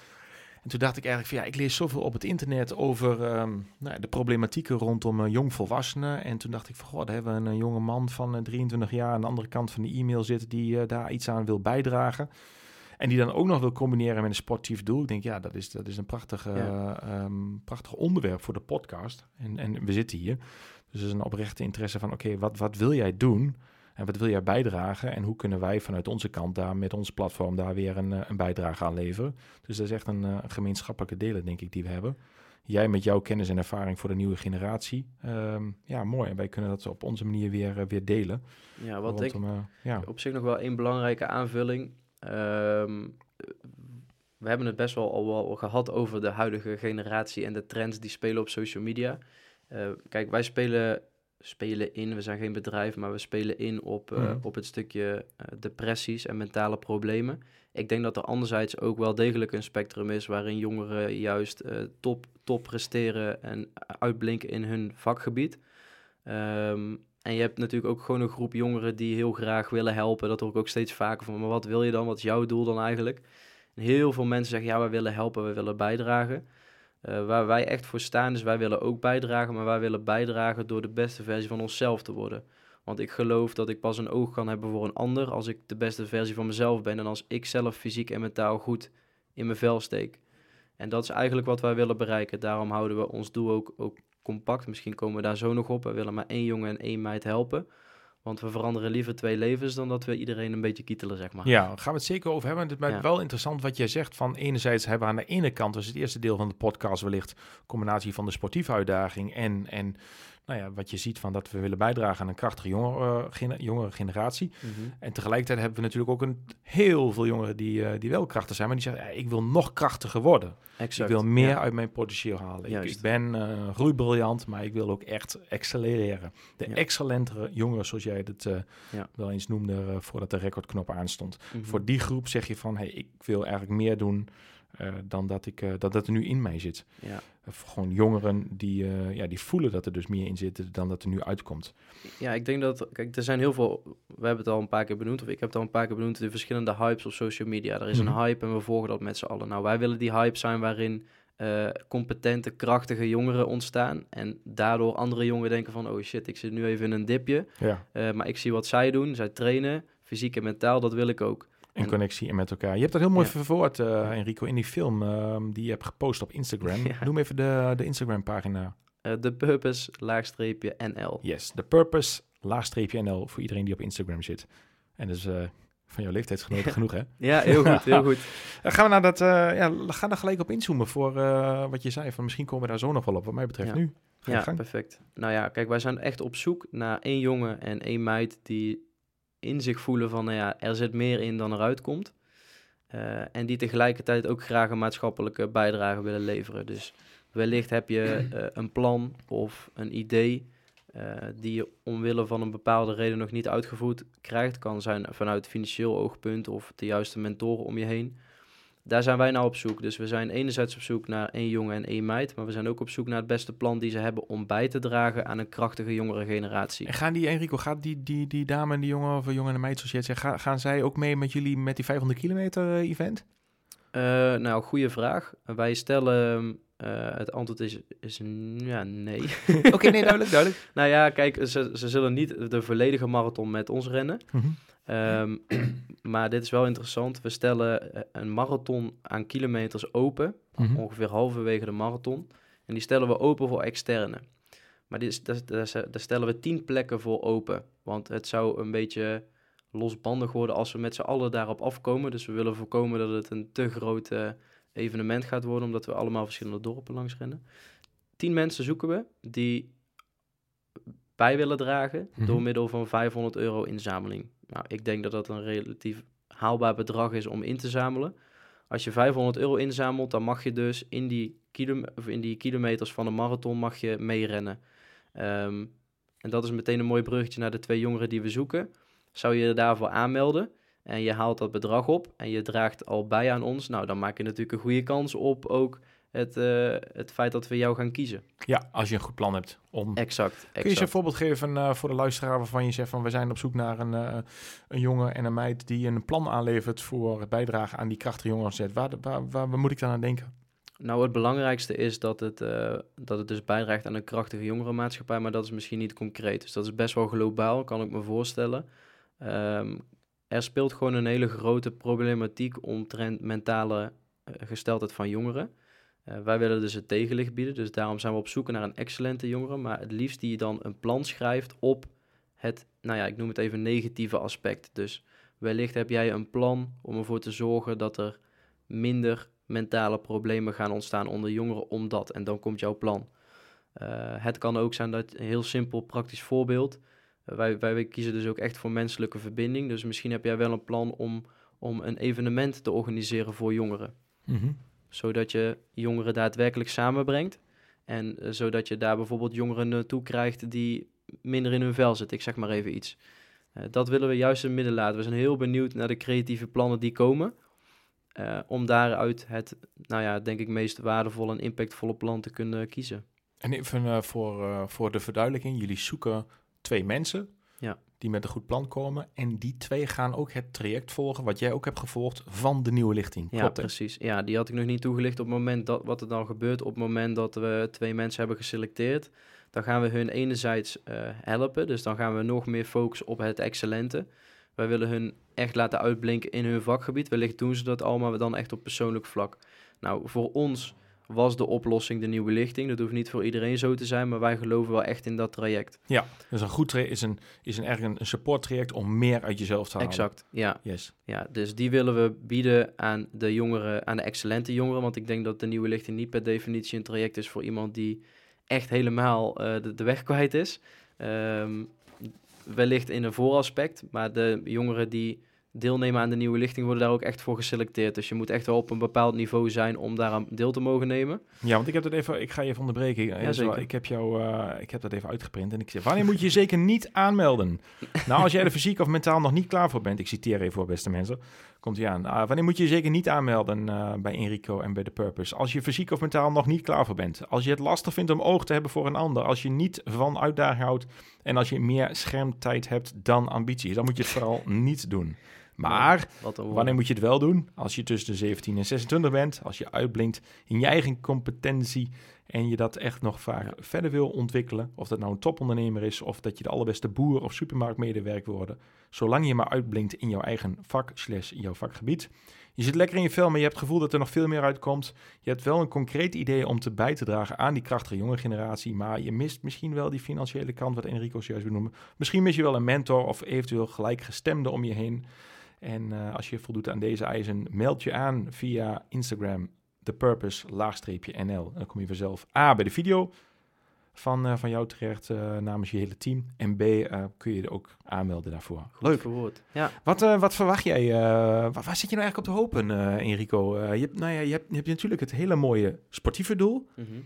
En toen dacht ik eigenlijk van ja, ik lees zoveel op het internet over ehm, nou, de problematieken rondom eh, jongvolwassenen. En toen dacht ik van daar hebben we een, eh, jonge man van eh, 23 jaar aan de andere kant van de e-mail zitten die eh, daar iets aan wil bijdragen. En die dan ook nog wil combineren met een sportief doel. Ik denk ja, dat is, dat is een prachtig, eh, Ja. ehm, prachtig onderwerp voor de podcast. En, en we zitten hier. Dus er is een oprechte interesse van oké, wat, wat wil jij doen? En wat wil jij bijdragen? En hoe kunnen wij vanuit onze kant daar met ons platform daar weer een, eh, een bijdrage aan leveren? Dus dat is echt een, eh, gemeenschappelijke delen, denk ik, die we hebben. Jij met jouw kennis en ervaring voor de nieuwe generatie. Ehm, ja, mooi. En wij kunnen dat op onze manier weer, eh, weer delen. Ja, wat ik eh, ja. op zich nog wel één belangrijke aanvulling. Ehm, we hebben het best wel al wel gehad over de huidige generatie en de trends die spelen op social media. Kijk, wij spelen, spelen in, we zijn geen bedrijf, maar we spelen in op, eh, Mhm. op het stukje eh, depressies en mentale problemen. Ik denk dat er anderzijds ook wel degelijk een spectrum is waarin jongeren juist eh, top, top presteren en uitblinken in hun vakgebied. Ehm, en je hebt natuurlijk ook gewoon een groep jongeren die heel graag willen helpen. Dat hoor ik ook steeds vaker van, maar wat wil je dan? Wat is jouw doel dan eigenlijk? En heel veel mensen zeggen, ja, wij willen helpen, we willen bijdragen. Eh, waar wij echt voor staan is, wij willen ook bijdragen, maar wij willen bijdragen door de beste versie van onszelf te worden. Want ik geloof dat ik pas een oog kan hebben voor een ander als ik de beste versie van mezelf ben en als ik zelf fysiek en mentaal goed in mijn vel steek. En dat is eigenlijk wat wij willen bereiken. Daarom houden we ons doel ook, ook compact. Misschien komen we daar zo nog op. We willen maar één jongen en één meid helpen. Want we veranderen liever twee levens dan dat we iedereen een beetje kietelen, zeg maar. Ja, daar gaan we het zeker over hebben. Het is Ja. wel interessant wat jij zegt. Van enerzijds hebben we aan de ene kant, dus het eerste deel van de podcast wellicht, combinatie van de sportieve uitdaging en, en nou ja, wat je ziet van dat we willen bijdragen aan een krachtige jongere, gene- jongere generatie. Mhm. En tegelijkertijd hebben we natuurlijk ook een, heel veel jongeren die, eh, die wel krachtig zijn, maar die zeggen, ik wil nog krachtiger worden. Exact. Ik wil meer Ja. uit mijn potentieel halen. Ik, ben eh groeibriljant, maar ik wil ook echt accelereren. De Ja. excellentere jongeren, zoals jij het eh, Ja. wel eens noemde eh, voordat de recordknop aanstond. Mhm. Voor die groep zeg je van, hey, ik wil eigenlijk meer doen eh, dan dat, ik, eh, dat dat er nu in mij zit. Ja. Of gewoon jongeren die, eh, ja, die voelen dat er dus meer in zit dan dat er nu uitkomt. ja, ik denk dat... Kijk, er zijn heel veel... We hebben het al een paar keer benoemd, of ik heb het al een paar keer benoemd, de verschillende hypes op social media. Er is Mhm. een hype en we volgen dat met z'n allen. Nou, wij willen die hype zijn waarin competente, krachtige jongeren ontstaan. En daardoor andere jongeren denken van... Oh shit, ik zit nu even in een dipje. Ja. Maar ik zie wat zij doen. Zij trainen, fysiek en mentaal, dat wil ik ook. En- connectie en met elkaar. Je hebt dat heel mooi Ja. verwoord, eh, Enrico, in die film ehm, die je hebt gepost op Instagram. Ja. Noem even de, de Instagram-pagina. Eh, De purpose, laagstreepje, NL. Yes, The Purpose, laagstreepje NL, voor iedereen die op Instagram zit. En dus van jouw leeftijdsgenoten genoeg, hè? Ja, heel goed, heel goed. Dan gaan we naar dat, ja, we gaan daar gelijk op inzoomen voor wat je zei. Van misschien komen we daar zo nog wel op, wat mij betreft Ja. nu. Ga Ja, perfect. Nou ja, kijk, wij zijn echt op zoek naar één jongen en één meid die in zich voelen van, nou ja, er zit meer in dan eruit komt. Eh, en die tegelijkertijd ook graag een maatschappelijke bijdrage willen leveren. Dus wellicht heb je eh, een plan of een idee eh, die je omwille van een bepaalde reden nog niet uitgevoerd krijgt. Kan zijn vanuit financieel oogpunt of de juiste mentoren om je heen. Daar zijn wij nou op zoek. Dus we zijn enerzijds op zoek naar één jongen en één meid, maar we zijn ook op zoek naar het beste plan die ze hebben om bij te dragen aan een krachtige jongere generatie. En gaan die, Enrico, gaat die, die, die dame en die jongen of jongen en meid, zoals jij het zegt, gaan, gaan zij ook mee met jullie met die 500 kilometer eh, event? Eh, nou, goede vraag. Wij stellen, eh, het antwoord is, is ja, nee. Oké, nee, duidelijk, duidelijk. nou ja, kijk, ze, ze zullen niet de volledige marathon met ons rennen. Mhm. Ehm, maar dit is wel interessant. We stellen eh, een marathon aan kilometers open, Mhm. ongeveer halverwege de marathon. En die stellen we open voor externen. Maar die is, daar, daar, daar stellen we tien plekken voor open. Want het zou een beetje losbandig worden als we met z'n allen daarop afkomen. Dus we willen voorkomen dat het een te groot eh, evenement gaat worden, omdat we allemaal verschillende dorpen langs rennen. Tien mensen zoeken we die bij willen dragen Mhm. door middel van 500 euro inzameling. Nou, ik denk dat dat een relatief haalbaar bedrag is om in te zamelen. Als je 500 euro inzamelt, dan mag je dus in die, kilo, of in die kilometers van een marathon mag je meerennen. Ehm, en dat is meteen een mooi bruggetje naar de twee jongeren die we zoeken. Zou je je daarvoor aanmelden en je haalt dat bedrag op en je draagt al bij aan ons, nou dan maak je natuurlijk een goede kans op ook het, uh, het feit dat we jou gaan kiezen. Ja, als je een goed plan hebt om. Exact. exact. Kun je eens een voorbeeld geven uh, voor de luisteraar waarvan je zegt van we zijn op zoek naar een, uh, een jongen en een meid die een plan aanlevert voor het bijdragen aan die krachtige jongenszet. Waar, waar, waar, waar moet ik dan aan denken? Nou, het belangrijkste is dat het, uh, dat het dus bijdraagt aan een krachtige jongerenmaatschappij, maar dat is misschien niet concreet. Dus dat is best wel globaal, kan ik me voorstellen. Um, er speelt gewoon een hele grote problematiek omtrent mentale gesteldheid van jongeren. Uh, wij willen dus het tegenlicht bieden, dus daarom zijn we op zoek naar een excellente jongere, maar het liefst die je dan een plan schrijft op het, nou ja, ik noem het even negatieve aspect. Dus wellicht heb jij een plan om ervoor te zorgen dat er minder mentale problemen gaan ontstaan onder jongeren omdat, en dan komt jouw plan. Uh, het kan ook zijn dat, een heel simpel praktisch voorbeeld, wij, wij kiezen dus ook echt voor menselijke verbinding, dus misschien heb jij wel een plan om, om een evenement te organiseren voor jongeren. Mm -hmm zodat je jongeren daadwerkelijk samenbrengt. En uh, zodat je daar bijvoorbeeld jongeren naartoe krijgt die minder in hun vel zitten. Ik zeg maar even iets. Uh, dat willen we juist in het midden laten. We zijn heel benieuwd naar de creatieve plannen die komen. Uh, om daaruit het, nou ja, denk ik, meest waardevolle en impactvolle plan te kunnen kiezen. En even voor, voor de verduidelijking. Jullie zoeken twee mensen. Ja die met een goed plan komen. En die twee gaan ook het traject volgen wat jij ook hebt gevolgd van de nieuwe lichting. Ja, precies. Ja, die had ik nog niet toegelicht op het moment dat wat er dan gebeurt. Op het moment dat we twee mensen hebben geselecteerd, dan gaan we hun enerzijds uh, helpen. Dus dan gaan we nog meer focussen op het excellente. Wij willen hun echt laten uitblinken in hun vakgebied. Wellicht doen ze dat allemaal, maar dan echt op persoonlijk vlak. Nou, voor ons was de oplossing de nieuwe lichting. Dat hoeft niet voor iedereen zo te zijn, maar wij geloven wel echt in dat traject. Ja, dus een goed traject is een, is een, erg een, een support traject om meer uit jezelf te halen. Exact, ja. Yes. ja. Dus die willen we bieden aan de jongeren, aan de excellente jongeren. Want ik denk dat de nieuwe lichting niet per definitie een traject is voor iemand die echt helemaal uh, de, de, weg kwijt is. Um, wellicht in een vooraspect, maar de jongeren die deelnemen aan de nieuwe lichting worden daar ook echt voor geselecteerd. Dus je moet echt wel op een bepaald niveau zijn om daar aan deel te mogen nemen. Ja, want ik heb dat even, ik ga je even onderbreken. Ja, zeker. Ik heb jou, uh, ik heb dat even uitgeprint en ik zeg, wanneer moet je je zeker niet aanmelden? nou, als jij er fysiek of mentaal nog niet klaar voor bent, ik citeer even voor beste mensen, komt hij aan. Uh, wanneer moet je je zeker niet aanmelden uh, bij Enrico en bij The Purpose? Als je fysiek of mentaal nog niet klaar voor bent. Als je het lastig vindt om oog te hebben voor een ander. Als je niet van uitdaging houdt en als je meer schermtijd hebt dan ambitie. Dan moet je het vooral niet doen. Maar wanneer moet je het wel doen? Als je tussen de 17 en 26 bent, als je uitblinkt in je eigen competentie en je dat echt nog vaak ja. verder wil ontwikkelen, of dat nou een topondernemer is of dat je de allerbeste boer of supermarktmedewerker wil worden, zolang je maar uitblinkt in jouw eigen vak slash jouw vakgebied. Je zit lekker in je vel, maar je hebt het gevoel dat er nog veel meer uitkomt. Je hebt wel een concreet idee om te bij te dragen aan die krachtige jonge generatie, maar je mist misschien wel die financiële kant, wat Enrico juist benoemen. Misschien mis je wel een mentor of eventueel gelijkgestemde om je heen. En uh, als je voldoet aan deze eisen, meld je aan via Instagram, thepurpose-nl. Dan kom je vanzelf A bij de video van, uh, van jou terecht uh, namens je hele team. En B kun je er ook aanmelden daarvoor. Goed Leuk. Verwoord. Ja. Wat, wat verwacht jij? Waar, waar, zit je nou eigenlijk op te hopen, Enrico? je, hebt, nou ja, je, hebt, je hebt natuurlijk het hele mooie sportieve doel. Mm -hmm.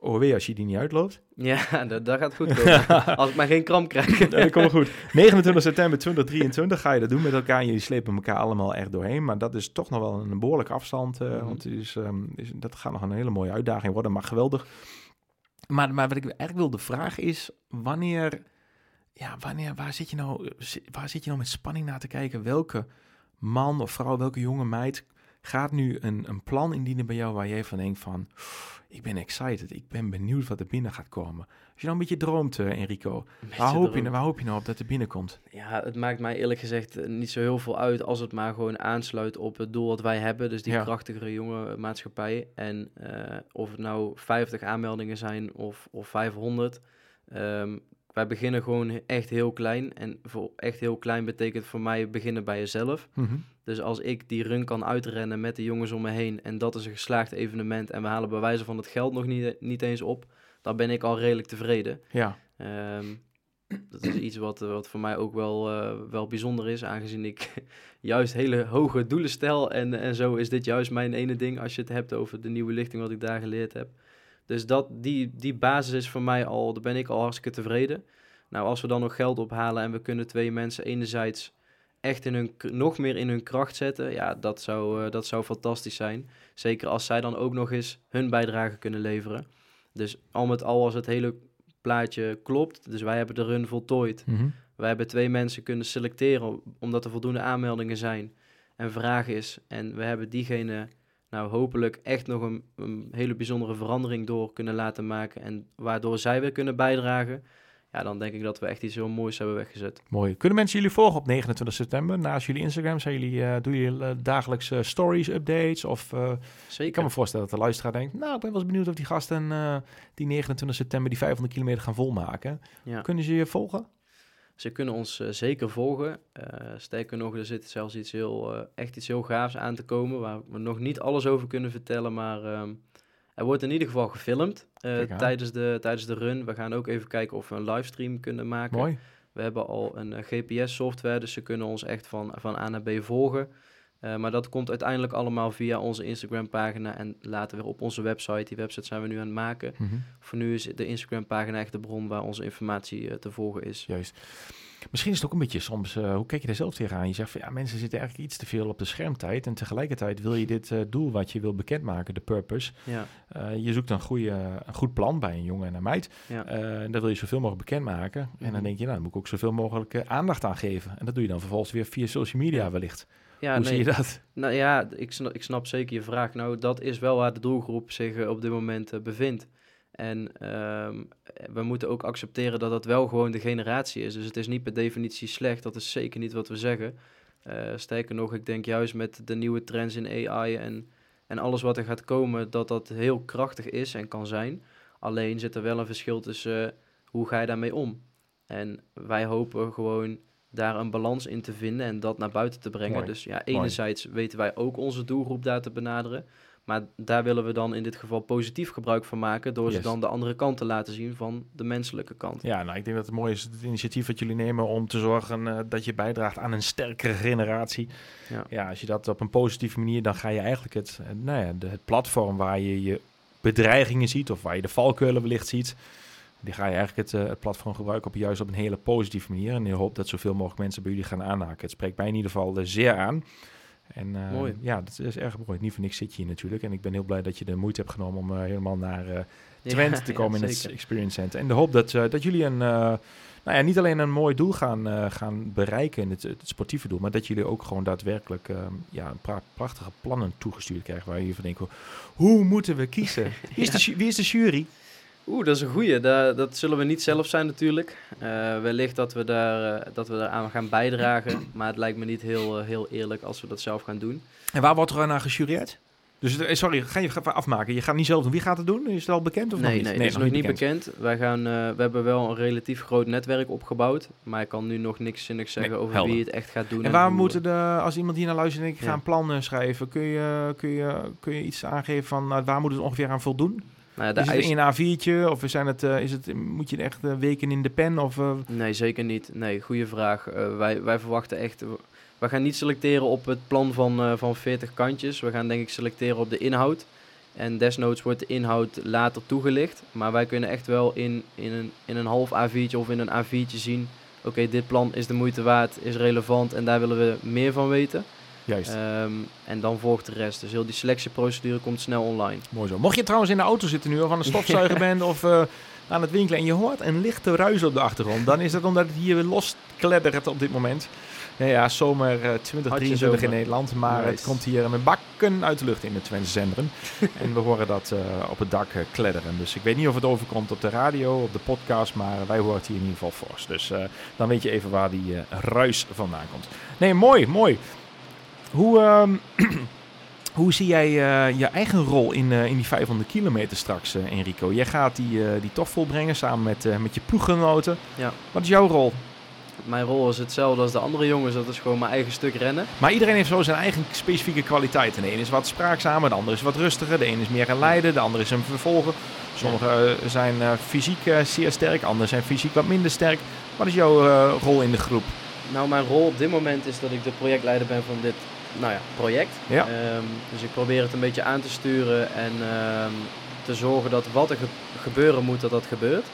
OW als je die niet uitloopt. Ja, dat, dat gaat goed komen. als ik maar geen kramp krijg. dat komt goed. 29 september 2023 ga je dat doen met elkaar. En jullie slepen elkaar allemaal echt doorheen. Maar dat is toch nog wel een behoorlijke afstand. Uh, mm -hmm. Want het is, um, is, dat gaat nog een hele mooie uitdaging worden. Maar geweldig. Maar, maar wat ik eigenlijk wilde vragen is... Wanneer... Ja, wanneer... Waar zit je nou... Waar zit je nou met spanning naar te kijken? Welke man of vrouw, welke jonge meid... gaat nu een, een plan indienen bij jou... waar jij van denkt van ik ben excited. Ik ben benieuwd wat er binnen gaat komen. Als je nou een beetje droomt, uh, Enrico, waar hoop, je, waar hoop je nou op dat er binnenkomt? Ja, het maakt mij eerlijk gezegd eh, niet zo heel veel uit als het maar gewoon aansluit op het doel wat wij hebben. Dus die ja. krachtigere jonge maatschappij. En uh, of het nou 50 aanmeldingen zijn of, of 500. Um, wij beginnen gewoon echt heel klein. En voor echt heel klein betekent voor mij beginnen bij jezelf. Mm -hmm. Dus als ik die run kan uitrennen met de jongens om me heen en dat is een geslaagd evenement en we halen bij van het geld nog niet, niet eens op, dan ben ik al redelijk tevreden. Ja. Um, dat is iets wat, wat voor mij ook wel, eh, wel bijzonder is, aangezien ik juist hele hoge doelen stel. En, en zo is dit juist mijn ene ding als je het hebt over de nieuwe lichting wat ik daar geleerd heb. Dus dat, die, die basis is voor mij al, daar ben ik al hartstikke tevreden. Nou, als we dan nog geld ophalen en we kunnen twee mensen enerzijds echt in hun, nog meer in hun kracht zetten, ja, dat zou, uh, dat zou fantastisch zijn. Zeker als zij dan ook nog eens hun bijdrage kunnen leveren. Dus al met al, als het hele plaatje klopt, dus wij hebben de run voltooid. Mhm. Wij hebben twee mensen kunnen selecteren omdat er voldoende aanmeldingen zijn en vraag is. En we hebben diegene nou hopelijk echt nog een, een hele bijzondere verandering door kunnen laten maken. En waardoor zij weer kunnen bijdragen ja, dan denk ik dat we echt iets heel moois hebben weggezet. Mooi. Kunnen mensen jullie volgen op 29 september? Naast jullie Instagram, zijn jullie, uh, doen jullie uh, dagelijks uh, stories, updates? Of, Zeker. Ik kan me voorstellen dat de luisteraar denkt, nou, ik ben wel eens benieuwd of die gasten die 29 september die 500 kilometer gaan volmaken. Ja. Kunnen ze je volgen? Ze kunnen ons zeker volgen. sterker nog, er zit zelfs iets heel, echt iets heel gaafs aan te komen, waar we nog niet alles over kunnen vertellen, maar... Ehm, er wordt in ieder geval gefilmd tijdens, de, tijdens de run. We gaan ook even kijken of we een livestream kunnen maken. Mooi. We hebben al een GPS-software, dus ze kunnen ons echt van, van A naar B volgen. Uh, maar dat komt uiteindelijk allemaal via onze Instagram-pagina en later weer op onze website. Die website zijn we nu aan het maken. Mm -hmm. Voor nu is de Instagram-pagina echt de bron waar onze informatie te volgen is. Juist. Misschien is het ook een beetje soms, uh, hoe kijk je daar zelf tegenaan? Je zegt van ja, mensen zitten eigenlijk iets te veel op de schermtijd. En tegelijkertijd wil je dit doel wat je wil bekendmaken, de purpose. Ja. Je zoekt een, goede, een goed plan bij een jongen en een meid. Ja. en dat wil je zoveel mogelijk bekendmaken. Mm -hmm. En dan denk je, nou, dan moet ik ook zoveel mogelijk aandacht aan geven. En dat doe je dan vervolgens weer via social media ja. wellicht. Ja, Hoe nee, zie je dat? Nou ja, ik snap, ik snap zeker je vraag. Nou, dat is wel waar de doelgroep zich op dit moment bevindt. En um, we moeten ook accepteren dat dat wel gewoon de generatie is. Dus het is niet per definitie slecht. Dat is zeker niet wat we zeggen. Uh, sterker nog, ik denk juist met de nieuwe trends in AI en, en alles wat er gaat komen, dat dat heel krachtig is en kan zijn. Alleen zit er wel een verschil tussen uh, hoe ga je daarmee om. En wij hopen gewoon daar een balans in te vinden en dat naar buiten te brengen. Mooi. Dus ja, enerzijds Mooi. weten wij ook onze doelgroep daar te benaderen. Maar daar willen we dan in dit geval positief gebruik van maken... door yes. ze dan de andere kant te laten zien van de menselijke kant. Ja, nou, ik denk dat het mooi is, het initiatief dat jullie nemen... om te zorgen uh, dat je bijdraagt aan een sterkere generatie. Ja. ja, als je dat op een positieve manier... dan ga je eigenlijk het, uh, nou ja, de, het platform waar je je bedreigingen ziet... of waar je de valkuilen wellicht ziet... die ga je eigenlijk het, uh, het platform gebruiken op juist op een hele positieve manier. En je hoopt dat zoveel mogelijk mensen bij jullie gaan aanhaken. Het spreekt mij in ieder geval zeer aan... En uh, mooi. ja, dat is erg mooi. Niet voor niks zit je hier natuurlijk. En ik ben heel blij dat je de moeite hebt genomen om uh, helemaal naar uh, Twente ja, te komen ja, in het Experience Center. En de hoop dat, dat jullie een, nou ja, niet alleen een mooi doel gaan, gaan bereiken in het, het, sportieve doel, maar dat jullie ook gewoon daadwerkelijk ja, een pra prachtige plannen toegestuurd krijgen waar je van denkt, hoe moeten we kiezen? Wie is, de, wie is de jury? Oeh, dat is een goeie. Da dat zullen we niet zelf zijn natuurlijk. Uh, wellicht dat we, daar, uh, dat we daaraan gaan bijdragen. Maar het lijkt me niet heel, uh, heel eerlijk als we dat zelf gaan doen. En waar wordt er naar gejureerd? Dus, sorry, ga je afmaken. Je gaat niet zelf doen. Wie gaat het doen? Is het al bekend of nee, nog niet? Nee, nee, dat is nog niet bekend. bekend. Wij gaan, we hebben wel een relatief groot netwerk opgebouwd. Maar ik kan nu nog niks zinnigs zeggen nee, over helder. wie het echt gaat doen. En, en waar moeten de, als iemand hier naar luistert en ik ga een plan schrijven, kun je, kun, je, kun je iets aangeven van nou, waar moet het ongeveer aan voldoen? Nou ja, is het een A4'tje of zijn het, uh, is het, moet je echt uh, weken in de pen? Of, uh... Nee, zeker niet. Nee, goede vraag. wij, wij verwachten echt... We gaan niet selecteren op het plan van, van 40 kantjes. We gaan denk ik selecteren op de inhoud. En desnoods wordt de inhoud later toegelicht. Maar wij kunnen echt wel in, in, een, in een half A4'tje of in een A4'tje zien... Oké, okay, dit plan is de moeite waard, is relevant en daar willen we meer van weten. Juist. Um, en dan volgt de rest. Dus heel die selectieprocedure komt snel online. Mooi zo. Mocht je trouwens in de auto zitten nu of aan de stofzuiger bent of uh, aan het winkelen en je hoort een lichte ruis op de achtergrond, dan is dat omdat het hier weer los kleddert op dit moment. Ja, ja zomer uh, 2023 zomer. in Nederland, maar nice. het komt hier met bakken uit de lucht in het Twentse zenderen. en we horen dat uh, op het dak uh, kledderen. Dus ik weet niet of het overkomt op de radio, op de podcast, maar wij horen het hier in ieder geval fors. Dus uh, dan weet je even waar die ruis vandaan komt. Nee, mooi, mooi. Hoe, um, hoe zie jij uh, je eigen rol in, uh, in die 500 kilometer straks, uh, Enrico? Jij gaat die, die toch volbrengen samen met, met je ploeggenoten. Ja. Wat is jouw rol? mijn rol is hetzelfde als de andere jongens. Dat is gewoon mijn eigen stuk rennen. Maar iedereen heeft zo zijn eigen specifieke kwaliteiten. De een is wat spraakzamer, de ander is wat rustiger. De een is meer gaan leiden, de ander is een vervolger. Sommigen eh, zijn fysiek zeer sterk, anderen zijn fysiek wat minder sterk. Wat is jouw rol in de groep? Nou, mijn rol op dit moment is dat ik de projectleider ben van dit nou ja, project. Ja. Um, dus ik probeer het een beetje aan te sturen en um, te zorgen dat wat er ge gebeuren moet, dat dat gebeurt.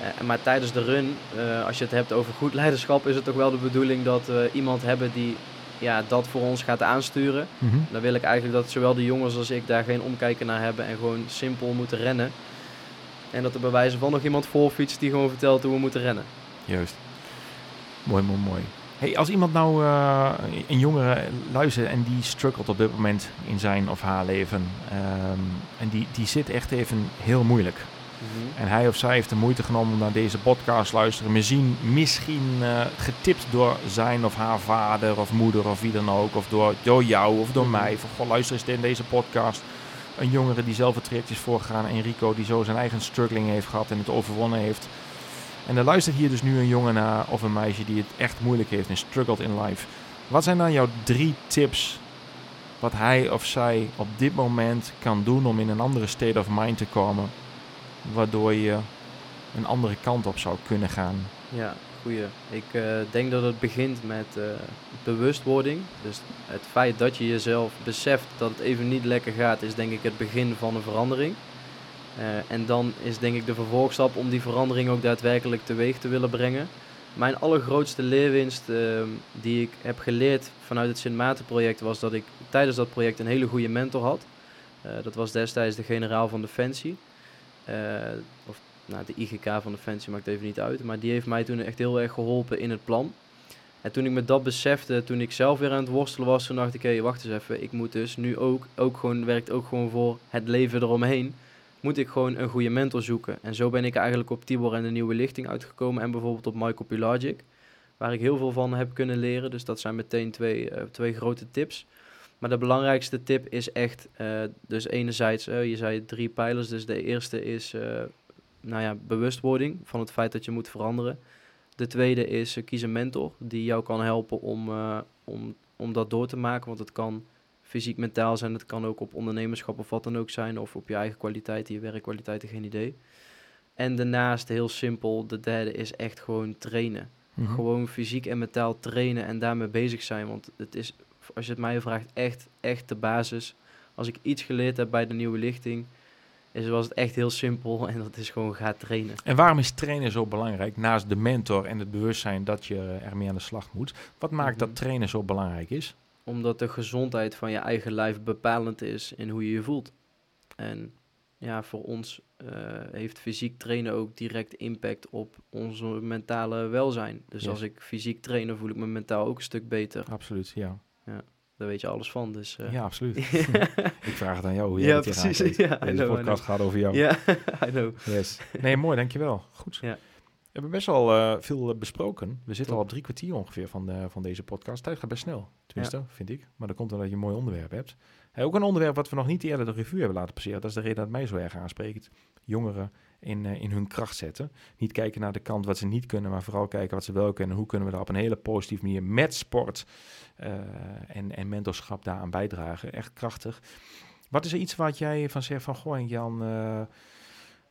Uh, maar tijdens de run, uh, als je het hebt over goed leiderschap, is het toch wel de bedoeling dat we iemand hebben die ja, dat voor ons gaat aansturen. Mhm. Dan wil ik eigenlijk dat zowel de jongens als ik daar geen omkijken naar hebben en gewoon simpel moeten rennen. En dat er bij wijze van nog iemand voorfietst die gewoon vertelt hoe we moeten rennen. Juist. Mooi, mooi, mooi. Hey, als iemand nou, uh, een jongere luistert en die struggelt op dit moment in zijn of haar leven. Um, en die, die zit echt even heel moeilijk. Mm -hmm. En hij of zij heeft de moeite genomen om naar deze podcast te luisteren. Misschien, misschien uh, getipt door zijn of haar vader of moeder of wie dan ook. Of door, door jou of door Mhm. mij. Van, goh, luister eens in deze podcast. Een jongere die zelf het traject is voorgegaan. Enrico die zo zijn eigen struggling heeft gehad en het overwonnen heeft. En er luistert hier dus nu een jongen naar of een meisje die het echt moeilijk heeft en struggelt in life. Wat zijn dan jouw drie tips wat hij of zij op dit moment kan doen om in een andere state of mind te komen, waardoor je een andere kant op zou kunnen gaan? Ja, goeie. Ik uh, denk dat het begint met uh, bewustwording. Dus het feit dat je jezelf beseft dat het even niet lekker gaat, is denk ik het begin van een verandering. Uh, en dan is denk ik de vervolgstap om die verandering ook daadwerkelijk teweeg te willen brengen. Mijn allergrootste leerwinst uh, die ik heb geleerd vanuit het Sint Maarten project was dat ik tijdens dat project een hele goede mentor had. Uh, dat was destijds de generaal van Defensie. Uh, of nou, de IGK van Defensie maakt even niet uit. Maar die heeft mij toen echt heel erg geholpen in het plan. En toen ik me dat besefte, toen ik zelf weer aan het worstelen was, toen dacht ik, hé, hey, wacht eens even. Ik moet dus nu ook, ook gewoon, werkt ook gewoon voor het leven eromheen moet ik gewoon een goede mentor zoeken. En zo ben ik eigenlijk op Tibor en de Nieuwe Lichting uitgekomen. En bijvoorbeeld op Michael Pilagic, waar ik heel veel van heb kunnen leren. Dus dat zijn meteen twee, uh, twee grote tips. Maar de belangrijkste tip is echt, uh, dus enerzijds, uh, je zei drie pijlers. Dus de eerste is, nou ja, bewustwording van het feit dat je moet veranderen. De tweede is, kies een mentor die jou kan helpen om, om, om dat door te maken. Want het kan fysiek, mentaal zijn. Het kan ook op ondernemerschap of wat dan ook zijn. Of op je eigen kwaliteiten, je werkkwaliteiten, geen idee. En daarnaast, heel simpel, de derde is echt gewoon trainen. Mhm. Gewoon fysiek en mentaal trainen en daarmee bezig zijn. Want het is, als je het mij vraagt, echt, echt de basis. Als ik iets geleerd heb bij de nieuwe lichting, is, was het echt heel simpel. En dat is gewoon ga trainen. En waarom is trainen zo belangrijk? Naast de mentor en het bewustzijn dat je ermee aan de slag moet. Wat maakt Mhm. dat trainen zo belangrijk is? Omdat de gezondheid van je eigen lijf bepalend is in hoe je je voelt. En ja, voor ons uh, heeft fysiek trainen ook direct impact op onze mentale welzijn. Dus Yes. als ik fysiek train, dan voel ik me mentaal ook een stuk beter. Absoluut, ja. Daar weet je alles van. Dus, uh. Ja, absoluut. ik vraag het aan jou hoe jij Ja, precies. Ja, Deze know, podcast gaat over jou. Ja, I know. Yes. Nee, mooi, dankjewel. Goed. Ja. We hebben best wel uh, veel uh, besproken. We zitten al op drie kwartier ongeveer van, de, van deze podcast. Tijd gaat best snel, tenminste, vind ik. Maar dat komt omdat je een mooi onderwerp hebt. Hey, ook een onderwerp wat we nog niet eerder de revue hebben laten passeren. Dat is de reden dat mij zo erg aanspreekt. Jongeren in, uh, in hun kracht zetten. Niet kijken naar de kant wat ze niet kunnen, maar vooral kijken wat ze wel kunnen. Hoe kunnen we daar op een hele positieve manier met sport uh, en, en mentorschap daaraan bijdragen. Echt krachtig. Wat is er iets wat jij van zegt van, goh Jan...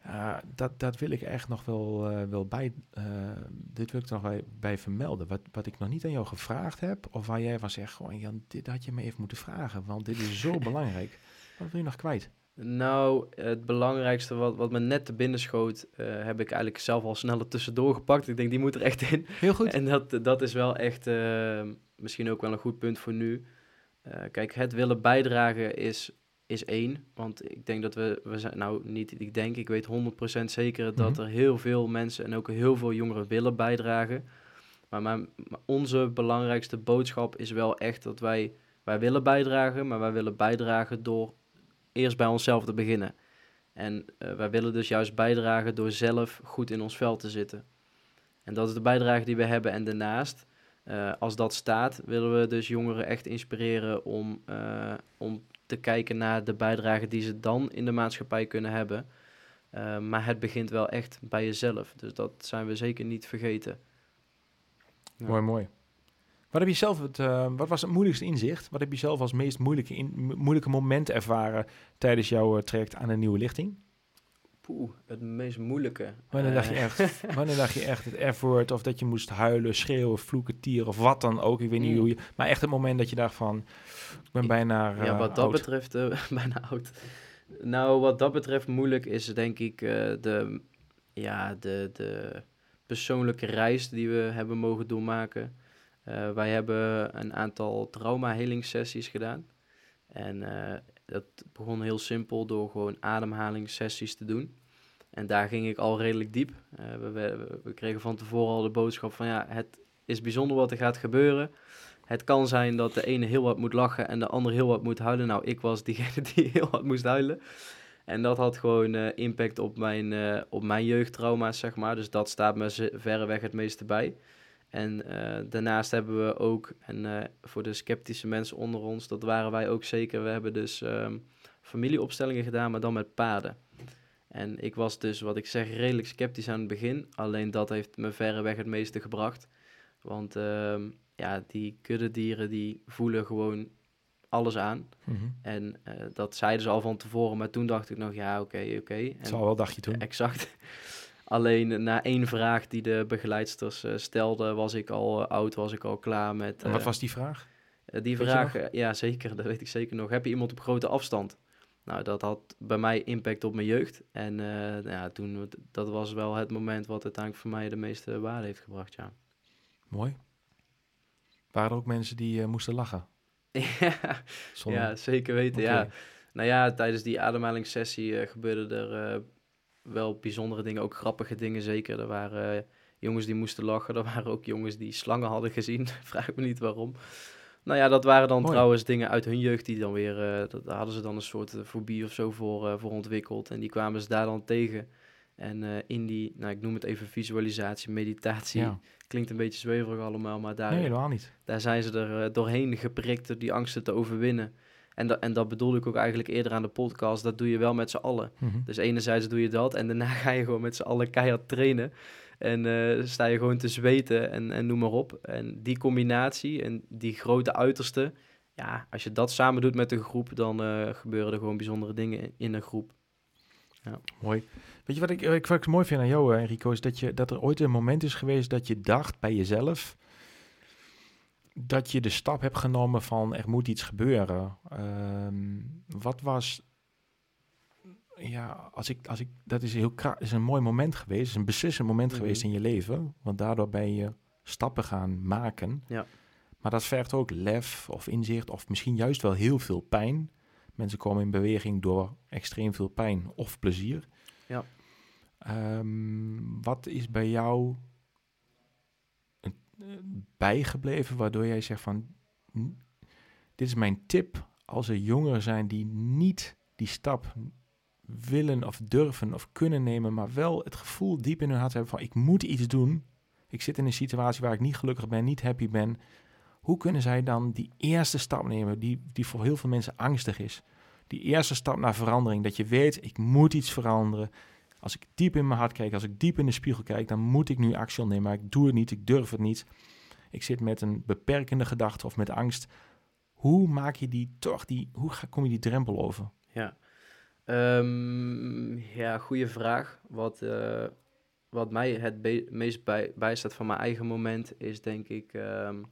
Uh, uh, dat, dat wil ik echt nog wel, uh, wel bij. Uh, dit wil ik er nog bij, bij vermelden. Wat, wat ik nog niet aan jou gevraagd heb, of waar jij van zegt: Gewoon, Jan, dit had je me even moeten vragen, want dit is zo belangrijk. Wat wil je nog kwijt? Nou, het belangrijkste wat, wat me net te binnen schoot, uh, heb ik eigenlijk zelf al sneller tussendoor gepakt. Ik denk, die moet er echt in. Heel goed. En dat, dat is wel echt uh, misschien ook wel een goed punt voor nu. Uh, kijk, het willen bijdragen is, is één. Want ik denk dat we, we zijn, nou niet, ik denk, ik weet 100% zeker dat Mhm. er heel veel mensen en ook heel veel jongeren willen bijdragen. Maar, maar onze belangrijkste boodschap is wel echt dat wij, wij willen bijdragen, maar wij willen bijdragen door eerst bij onszelf te beginnen. En uh, wij willen dus juist bijdragen door zelf goed in ons vel te zitten. En dat is de bijdrage die we hebben. En daarnaast, uh, als dat staat, willen we dus jongeren echt inspireren om, uh, om te kijken naar de bijdrage die ze dan in de maatschappij kunnen hebben. maar het begint wel echt bij jezelf. Dus dat zijn we zeker niet vergeten. Mooi, mooi. Wat heb je zelf het, eh, wat was het moeilijkste inzicht? Wat heb je zelf als meest moeilijke, in, mo- moeilijke moment ervaren tijdens jouw eh, traject aan een nieuwe lichting? Poeh, het meest moeilijke. Wanneer dacht je Eh, echt, wanneer dacht je echt het F-woord of dat je moest huilen, schreeuwen, vloeken, tieren of wat dan ook? Ik weet niet Mm. hoe je, maar echt het moment dat je dacht van, ik ben Ik- bijna ja, eh, wat dat oud. betreft, eh, bijna oud. Nou, wat dat betreft moeilijk is denk ik de, ja, de, de persoonlijke reis die we hebben mogen doormaken. Wij hebben een aantal trauma-helingssessies gedaan. En dat begon heel simpel door gewoon ademhalingssessies te doen. En daar ging ik al redelijk diep. Eh, we, we, kregen van tevoren al de boodschap van ja, het is bijzonder wat er gaat gebeuren. Het kan zijn dat de ene heel wat moet lachen en de ander heel wat moet huilen. Nou, ik was diegene die heel wat moest huilen. En dat had gewoon eh, impact op mijn, eh, op mijn jeugdtrauma's, zeg maar. Dus dat staat me verreweg het meeste bij. En eh, daarnaast hebben we ook, en eh, voor de sceptische mensen onder ons, dat waren wij ook zeker. We hebben dus ehm, familieopstellingen gedaan, maar dan met paarden. En ik was dus, wat ik zeg, redelijk sceptisch aan het begin. Alleen dat heeft me verreweg het meeste gebracht. Want ehm, ja, die kuddedieren die voelen gewoon alles aan. Mhm. En eh, dat zeiden ze al van tevoren, maar toen dacht ik nog, ja, oké, oké. En- Het zal wel, dacht je toen. Exact. Alleen na één vraag die de begeleidsters eh, stelden, was ik al eh, oud, was ik al klaar met... En wat eh, was die vraag? die Weet vraag, ja zeker, dat weet ik zeker nog. Heb je iemand op grote afstand? Nou, dat had bij mij impact op mijn jeugd. En eh, ja, toen, dat was wel het moment wat uiteindelijk voor mij de meeste waarde heeft gebracht, ja. Mooi. Waren er ook mensen die moesten lachen? ja, zeker weten, ja. Nou ja, tijdens die ademhalingssessie gebeurden er wel bijzondere dingen, ook grappige dingen zeker. Er waren eh, jongens die moesten lachen, er waren ook jongens die slangen hadden gezien, vraag me niet waarom. Nou ja, dat waren dan Mooi. trouwens dingen uit hun jeugd die dan weer, eh, dat, daar hadden ze dan een soort eh, fobie of zo voor, eh, voor ontwikkeld. En die kwamen ze daar dan tegen. En in die, nou ik noem het even visualisatie, meditatie, Ja. klinkt een beetje zweverig allemaal, maar daar, Nee, helemaal niet. daar zijn ze er doorheen geprikt door die angsten te overwinnen. En, dat en dat bedoelde ik ook eigenlijk eerder aan de podcast. Dat doe je wel met z'n allen. Mhm. Dus enerzijds doe je dat en daarna ga je gewoon met z'n allen keihard trainen. En eh, sta je gewoon te zweten en, en noem maar op. En die combinatie en die grote uiterste. Ja, als je dat samen doet met een groep, dan eh, gebeuren er gewoon bijzondere dingen in- een groep. Mooi. Weet je wat ik, ik, wat ik mooi vind aan jou, eh, Enrico, is dat, je, dat er ooit een moment is geweest dat je dacht bij jezelf dat je de stap hebt genomen van er moet iets gebeuren. Ehm, wat was, ja, als ik, als ik, dat is, heel is een mooi moment geweest, is een beslissend moment Mhm. geweest in je leven, want daardoor ben je stappen gaan maken. Ja. Maar dat vergt ook lef of inzicht of misschien juist wel heel veel pijn. Mensen komen in beweging door extreem veel pijn of plezier. Ja. Ehm, wat is bij jou bijgebleven waardoor jij zegt van... "N- Dit is mijn tip als er jongeren zijn die niet die stap willen of durven of kunnen nemen... maar wel het gevoel diep in hun hart hebben van ik moet iets doen. Ik zit in een situatie waar ik niet gelukkig ben, niet happy ben. Hoe kunnen zij dan die eerste stap nemen die, die voor heel veel mensen angstig is? Die eerste stap naar verandering, dat je weet ik moet iets veranderen. Als ik diep in mijn hart kijk, als ik diep in de spiegel kijk, dan moet ik nu actie ondernemen. Maar ik doe het niet, ik durf het niet. Ik zit met een beperkende gedachte of met angst. Hoe maak je die toch, die, hoe kom je die drempel over? Ja, Ehm, ja goede vraag. Wat, eh, wat mij het meest bij, bijstaat van mijn eigen moment is denk ik... ehm,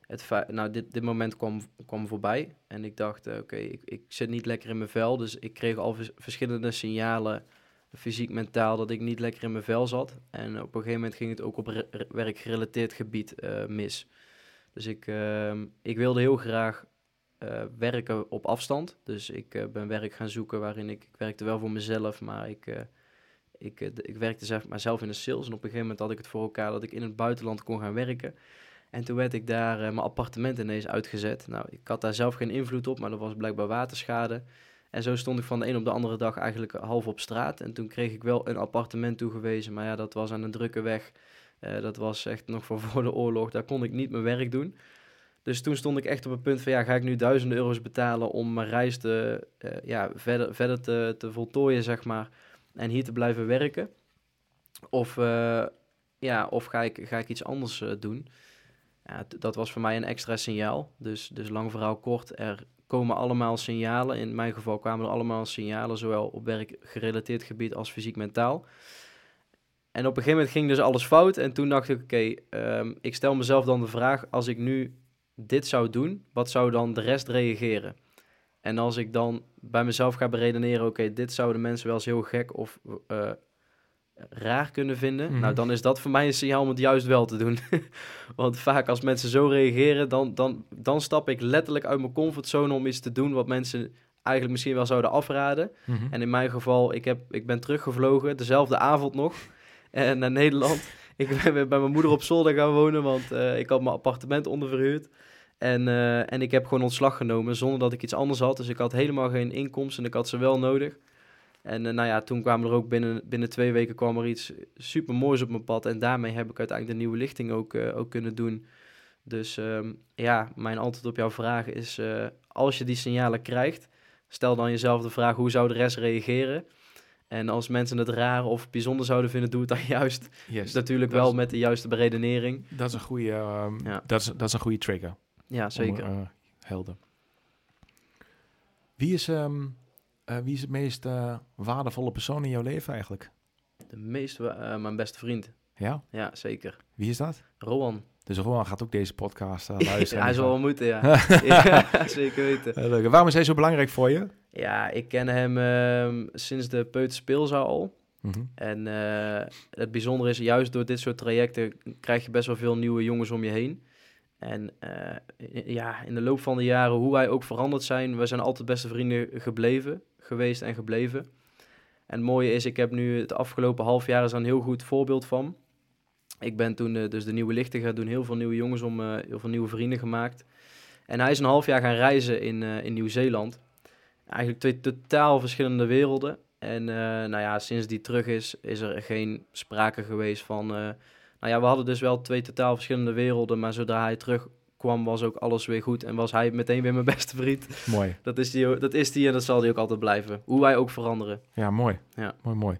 het nou, dit, dit moment kwam, kwam voorbij en ik dacht, eh, oké, ik, ik zit niet lekker in mijn vel. Dus ik kreeg al vers- verschillende signalen, fysiek, mentaal, dat ik niet lekker in mijn vel zat. En op een gegeven moment ging het ook op re- re- werkgerelateerd gebied eh, mis. Dus ik, ehm, ik wilde heel graag eh, werken op afstand. Dus ik eh, ben werk gaan zoeken waarin ik, ik werkte wel voor mezelf, maar ik, ik, ik werkte zeg maar zelf in de sales. En op een gegeven moment had ik het voor elkaar dat ik in het buitenland kon gaan werken. En toen werd ik daar mijn appartement ineens uitgezet. Nou, ik had daar zelf geen invloed op, maar er was blijkbaar waterschade. En zo stond ik van de een op de andere dag eigenlijk half op straat. En toen kreeg ik wel een appartement toegewezen, maar ja, dat was aan een drukke weg. Eh, dat was echt nog van voor de oorlog. Daar kon ik niet mijn werk doen. Dus toen stond ik echt op het punt van, ja, ga ik nu duizenden euro's betalen om mijn reis te, eh, ja, verder, verder te, te voltooien, zeg maar, en hier te blijven werken? Of, eh, ja, of ga, ik, ga ik iets anders doen? Ja, dat was voor mij een extra signaal. Dus, dus lang verhaal kort, er komen allemaal signalen. In mijn geval kwamen er allemaal signalen, zowel op werkgerelateerd gebied als fysiek-mentaal. En op een gegeven moment ging dus alles fout. En toen dacht ik, oké, ehm, ik stel mezelf dan de vraag, als ik nu dit zou doen, wat zou dan de rest reageren? En als ik dan bij mezelf ga beredeneren, oké, dit zouden mensen wel eens heel gek of eh, raar kunnen vinden. Mhm. Nou, dan is dat voor mij een signaal om het juist wel te doen. Want vaak als mensen zo reageren, dan, dan, dan stap ik letterlijk uit mijn comfortzone om iets te doen wat mensen eigenlijk misschien wel zouden afraden. Mhm. En in mijn geval, ik, heb, ik ben teruggevlogen, dezelfde avond nog, eh, naar Nederland. Ik ben bij mijn moeder op zolder gaan wonen, want eh, ik had mijn appartement onderverhuurd. En, eh, en ik heb gewoon ontslag genomen zonder dat ik iets anders had. Dus ik had helemaal geen inkomsten en ik had ze wel nodig. En eh, nou ja, toen kwamen er ook binnen, binnen twee weken kwam er iets super moois op mijn pad. En daarmee heb ik uiteindelijk de nieuwe lichting ook, eh, ook kunnen doen. Dus ehm, ja, mijn antwoord op jouw vraag is: eh, als je die signalen krijgt, stel dan jezelf de vraag hoe zou de rest reageren. En als mensen het raar of bijzonder zouden vinden, doe het dan juist. Yes. Natuurlijk wel is- met de juiste beredenering. Dat is een goede, ehm, Ja. dat is, dat is een goede trigger. Ja, zeker. Om, helder. Wie is, ehm, eh, wie is het meest eh, waardevolle persoon in jouw leven eigenlijk? De meest, eh, mijn beste vriend. Ja? Ja, zeker. Wie is dat? Rowan. Dus Rowan gaat ook deze podcast eh, Ja, luisteren. hij zal wel moeten, ja. ja. Zeker weten. Eh, leuk. En Waarom is hij zo belangrijk voor je? Ja, ik ken hem ehm, sinds de peuterspeelzaal al. Mhm. En eh, het bijzondere is, juist door dit soort trajecten krijg je best wel veel nieuwe jongens om je heen. En eh, ja, in de loop van de jaren, hoe wij ook veranderd zijn, we zijn altijd beste vrienden gebleven, geweest en gebleven. En het mooie is, ik heb nu het afgelopen half jaar is een heel goed voorbeeld van. Ik ben toen eh, dus de nieuwe lichten gaan doen, heel veel nieuwe jongens om, eh, heel veel nieuwe vrienden gemaakt. En hij is een half jaar gaan reizen in, eh, in Nieuw-Zeeland. Eigenlijk twee totaal verschillende werelden. En nou ja, sinds die terug is, is er geen sprake geweest van... nou ja, we hadden dus wel twee totaal verschillende werelden, maar zodra hij terugkwam was ook alles weer goed. En was hij meteen weer mijn beste vriend. Mooi. Dat is die, dat is die en dat zal die ook altijd blijven. Hoe wij ook veranderen. Ja, mooi. Ja. Mooi, mooi.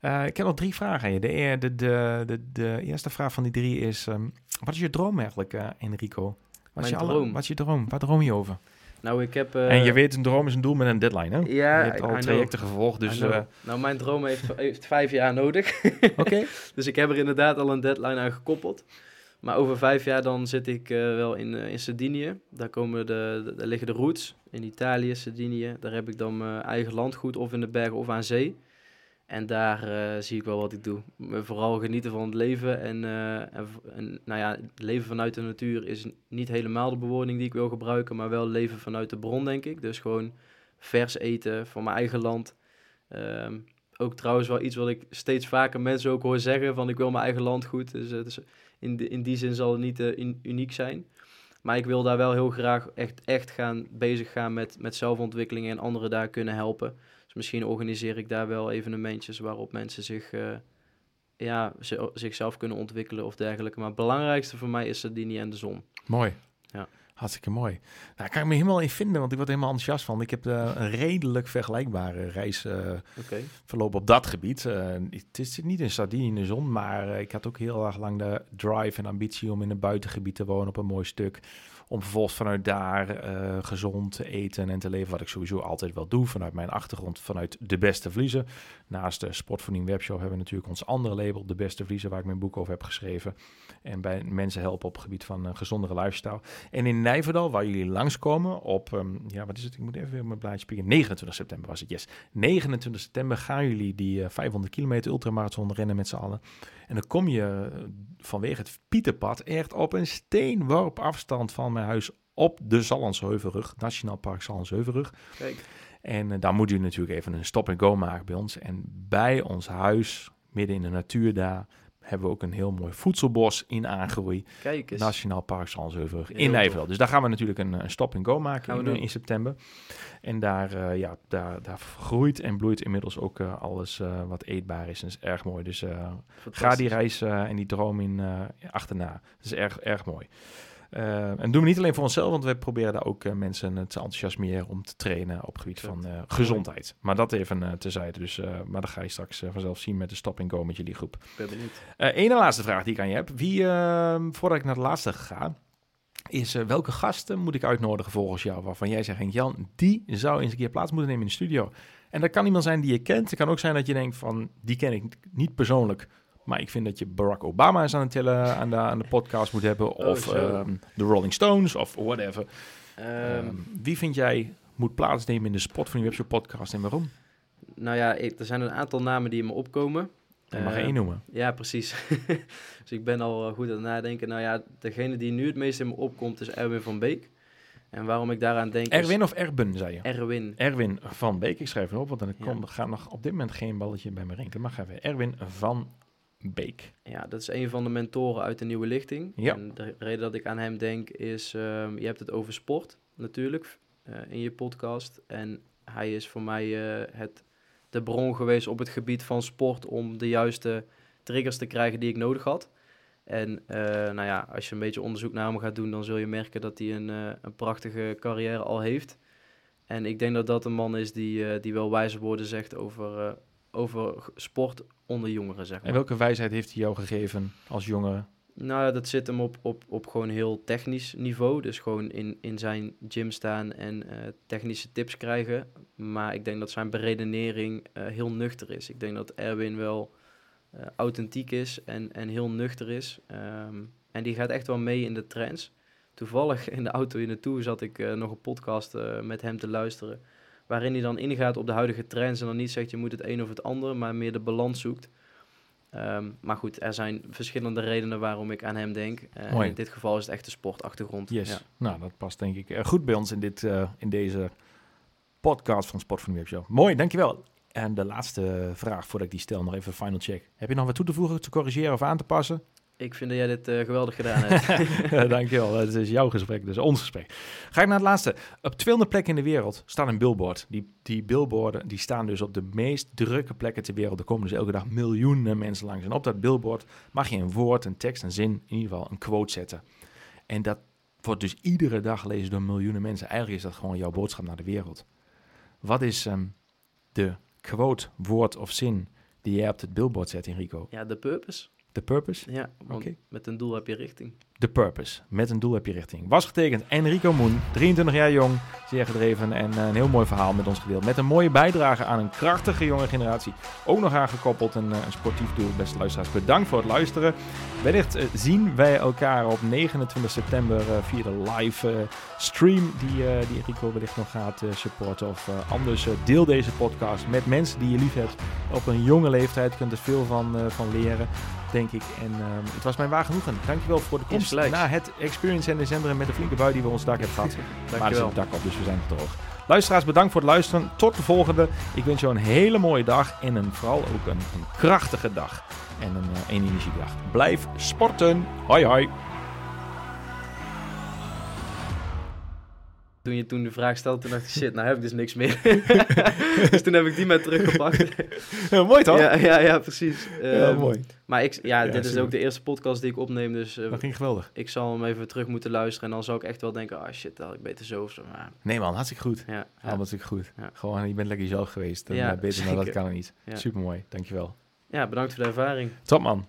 Eh, ik heb nog drie vragen aan je. De, e- de, de, de, de eerste vraag van die drie is... ehm, wat is je droom eigenlijk, eh, Enrico? Wat is, je alle- droom? wat is je droom? Waar droom je over? Nou, ik heb... eh, en je weet, een droom is een doel met een deadline, hè? Ja, je hebt I al know. trajecten gevolgd, dus... Nou, mijn droom heeft, heeft vijf jaar nodig. Oké. Dus ik heb er inderdaad al een deadline aan gekoppeld. Maar over vijf jaar dan zit ik eh, wel in, eh, in Sardinië. Daar, komen de, daar liggen de roots. In Italië, Sardinië. Daar heb ik dan mijn eigen landgoed of in de bergen of aan zee. En daar eh, zie ik wel wat ik doe. Vooral genieten van het leven. En, en, en nou ja, het leven vanuit de natuur is niet helemaal de bewoording die ik wil gebruiken. Maar wel leven vanuit de bron, denk ik. Dus gewoon vers eten van mijn eigen land. Ehm, ook trouwens wel iets wat ik steeds vaker mensen ook hoor zeggen. Van ik wil mijn eigen land goed. Dus, eh, dus in, die- in die zin zal het niet eh, in- uniek zijn. Maar ik wil daar wel heel graag echt, echt gaan bezig gaan met, met zelfontwikkeling en anderen daar kunnen helpen. Dus misschien organiseer ik daar wel evenementjes waarop mensen zich, eh, ja, zi- zichzelf kunnen ontwikkelen of dergelijke. Maar het belangrijkste voor mij is Sardinië en de zon. Mooi. Ja. Hartstikke mooi. Nou, daar kan ik me helemaal in vinden, want ik word helemaal enthousiast van. Ik heb eh, een redelijk vergelijkbare reis Oké. verlopen op dat gebied. Eh, het is niet in Sardinië in de zon, maar ik had ook heel erg lang de drive en ambitie om in een buitengebied te wonen op een mooi stuk. Om vervolgens vanuit daar eh, gezond te eten en te leven, wat ik sowieso altijd wel doe vanuit mijn achtergrond, vanuit de beste vliezen. Naast de Sportvoeding Webshop hebben we natuurlijk ons andere label, de beste vliezen, waar ik mijn boek over heb geschreven. En bij mensen helpen op het gebied van een gezondere lifestyle. En in Nijverdal, waar jullie langskomen op, ehm, ja wat is het, ik moet even weer mijn blaadje pikken, 29 september was het, yes. 29 september gaan jullie die eh, 500 kilometer ultramarathon rennen met z'n allen. En dan kom je eh, vanwege het Pieterpad echt op een steenworp afstand van mijn huis op de Zallandsheuvelrug, Nationaal Park Zallandsheuvelrug. Kijk. En eh, daar moet u natuurlijk even een stop-and-go maken bij ons. En bij ons huis, midden in de natuur daar, hebben we ook een heel mooi voedselbos in aangroei. Kijk eens. Nationaal Park Heel in tof. Nijverdal. Dus daar gaan we natuurlijk een, een stop-and-go maken Gaan we in, eh, in september. En daar, eh, ja, daar, daar groeit en bloeit inmiddels ook eh, alles wat eetbaar is. En dat is erg mooi. Dus Ga die reis en die droom in achterna. Dat is erg, erg mooi. Eh, en doen we niet alleen voor onszelf, want we proberen daar ook eh, mensen eh, te enthousiasmeren om te trainen op het gebied van gezondheid. Maar dat even terzijde. Dus, maar dat ga je straks vanzelf zien met de stop and go met jullie groep. Ben benieuwd. Eén laatste vraag die ik aan je heb. Wie, eh, voordat ik naar de laatste ga, is welke gasten moet ik uitnodigen volgens jou? Waarvan jij zegt, Henk Jan, die zou eens een keer plaats moeten nemen in de studio. En dat kan iemand zijn die je kent. Het kan ook zijn dat je denkt van, die ken ik niet persoonlijk. Maar ik vind dat je Barack Obama eens aan, het tele, aan, de, aan de podcast moet hebben. Oh, of ehm, de Rolling Stones of whatever. Ehm, Ehm, wie vind jij moet plaatsnemen in de spot van die webshop podcast en waarom? nou ja, ik, er zijn een aantal namen die in me opkomen. Je mag Ehm, één noemen. Ja, precies. dus ik ben al eh, goed aan het nadenken. Nou ja, degene die nu het meest in me opkomt is Erwin van Beek. En waarom ik daaraan denk Erwin of Erben, zei je? Erwin. Erwin van Beek, ik schrijf hem op, want dan Ja. komt, er gaat nog op dit moment geen balletje bij me rinkelen. Mag even. Erwin van Beek. Ja, dat is een van de mentoren uit de Nieuwe Lichting. Ja. En de reden dat ik aan hem denk is... ehm, je hebt het over sport natuurlijk eh, in je podcast. En hij is voor mij eh, het, de bron geweest op het gebied van sport... om de juiste triggers te krijgen die ik nodig had. En eh, nou ja, als je een beetje onderzoek naar hem gaat doen... dan zul je merken dat hij een, een prachtige carrière al heeft. En ik denk dat dat een man is die, die wel wijze woorden zegt over, over sport onder jongeren, zeg maar. En welke wijsheid heeft hij jou gegeven als jongere? Nou, dat zit hem op, op, op gewoon heel technisch niveau. Dus gewoon in, in zijn gym staan en eh, technische tips krijgen. Maar ik denk dat zijn beredenering eh, heel nuchter is. Ik denk dat Erwin wel eh, authentiek is en, en heel nuchter is. Ehm, en die gaat echt wel mee in de trends. Toevallig in de auto hier naartoe zat ik nog een podcast met hem te luisteren. Waarin hij dan ingaat op de huidige trends. En dan niet zegt je moet het een of het ander, maar meer de balans zoekt. Ehm, maar goed, er zijn verschillende redenen waarom ik aan hem denk. Eh, en in dit geval is het echt de sportachtergrond. Yes. Ja. Nou, dat past denk ik eh, goed bij ons in, dit, eh, in deze podcast van Sport van de Webshow. Mooi, dankjewel. En de laatste vraag voordat ik die stel, nog even final check. Heb je nog wat toe te voegen, te corrigeren of aan te passen? Ik vind dat jij dit eh, geweldig gedaan hebt. Dankjewel, het is jouw gesprek, dus ons gesprek. Ga ik naar het laatste. Op 200 plekken in de wereld staat een billboard. Die, die billboarden die staan dus op de meest drukke plekken ter wereld. Er komen dus elke dag miljoenen mensen langs. En op dat billboard mag je een woord, een tekst, een zin, in ieder geval een quote zetten. En dat wordt dus iedere dag gelezen door miljoenen mensen. Eigenlijk is dat gewoon jouw boodschap naar de wereld. Wat is ehm, de quote, woord of zin die jij op het billboard zet, Enrico? ja, de purpose. The purpose? Ja, Oké. met een doel heb je richting. The Purpose. Met een doel heb je richting. Was getekend Enrico Moen, 23 jaar jong, zeer gedreven en eh, een heel mooi verhaal met ons gedeeld. Met een mooie bijdrage aan een krachtige jonge generatie. Ook nog aangekoppeld een, eh, een sportief doel. Beste luisteraars, bedankt voor het luisteren. Wellicht eh, zien wij elkaar op 29 september via de live stream die, die Enrico wellicht nog gaat supporten. Of anders deel deze podcast met mensen die je lief hebt. Op een jonge leeftijd kunt er veel van, van leren denk ik. En ehm, het was mijn waar genoegen. Dankjewel voor de komst Insgelijks. naar het Experience in december met de flinke bui die we ons dak hebben gehad. Maar er zit een dak op, dus we zijn droog. Luisteraars, bedankt voor het luisteren. Tot de volgende. Ik wens jou een hele mooie dag en een, vooral ook een, een krachtige dag. En een, eh, een energiedag. Blijf sporten. Hoi hoi. Toen je toen de vraag stelde, toen dacht ik, shit, nou heb ik dus niks meer. dus toen heb ik die maar teruggepakt. mooi toch? ja, ja, ja, precies. Ja, Ehm, mooi. Maar ik, ja, Ja, dit is ook de eerste podcast die ik opneem, dus eh, Dat ging geweldig. ik zal hem even terug moeten luisteren. En dan zou ik echt wel denken, ah shit, dat had ik beter zo of zo. Maar, Nee man, hartstikke goed. ja, hartstikke goed. Ja. Gewoon, je bent lekker jezelf geweest. En, Ja, eh, beter dan dat kan er niet. Ja. Super mooi. Dankjewel. ja, bedankt voor de ervaring. Top man.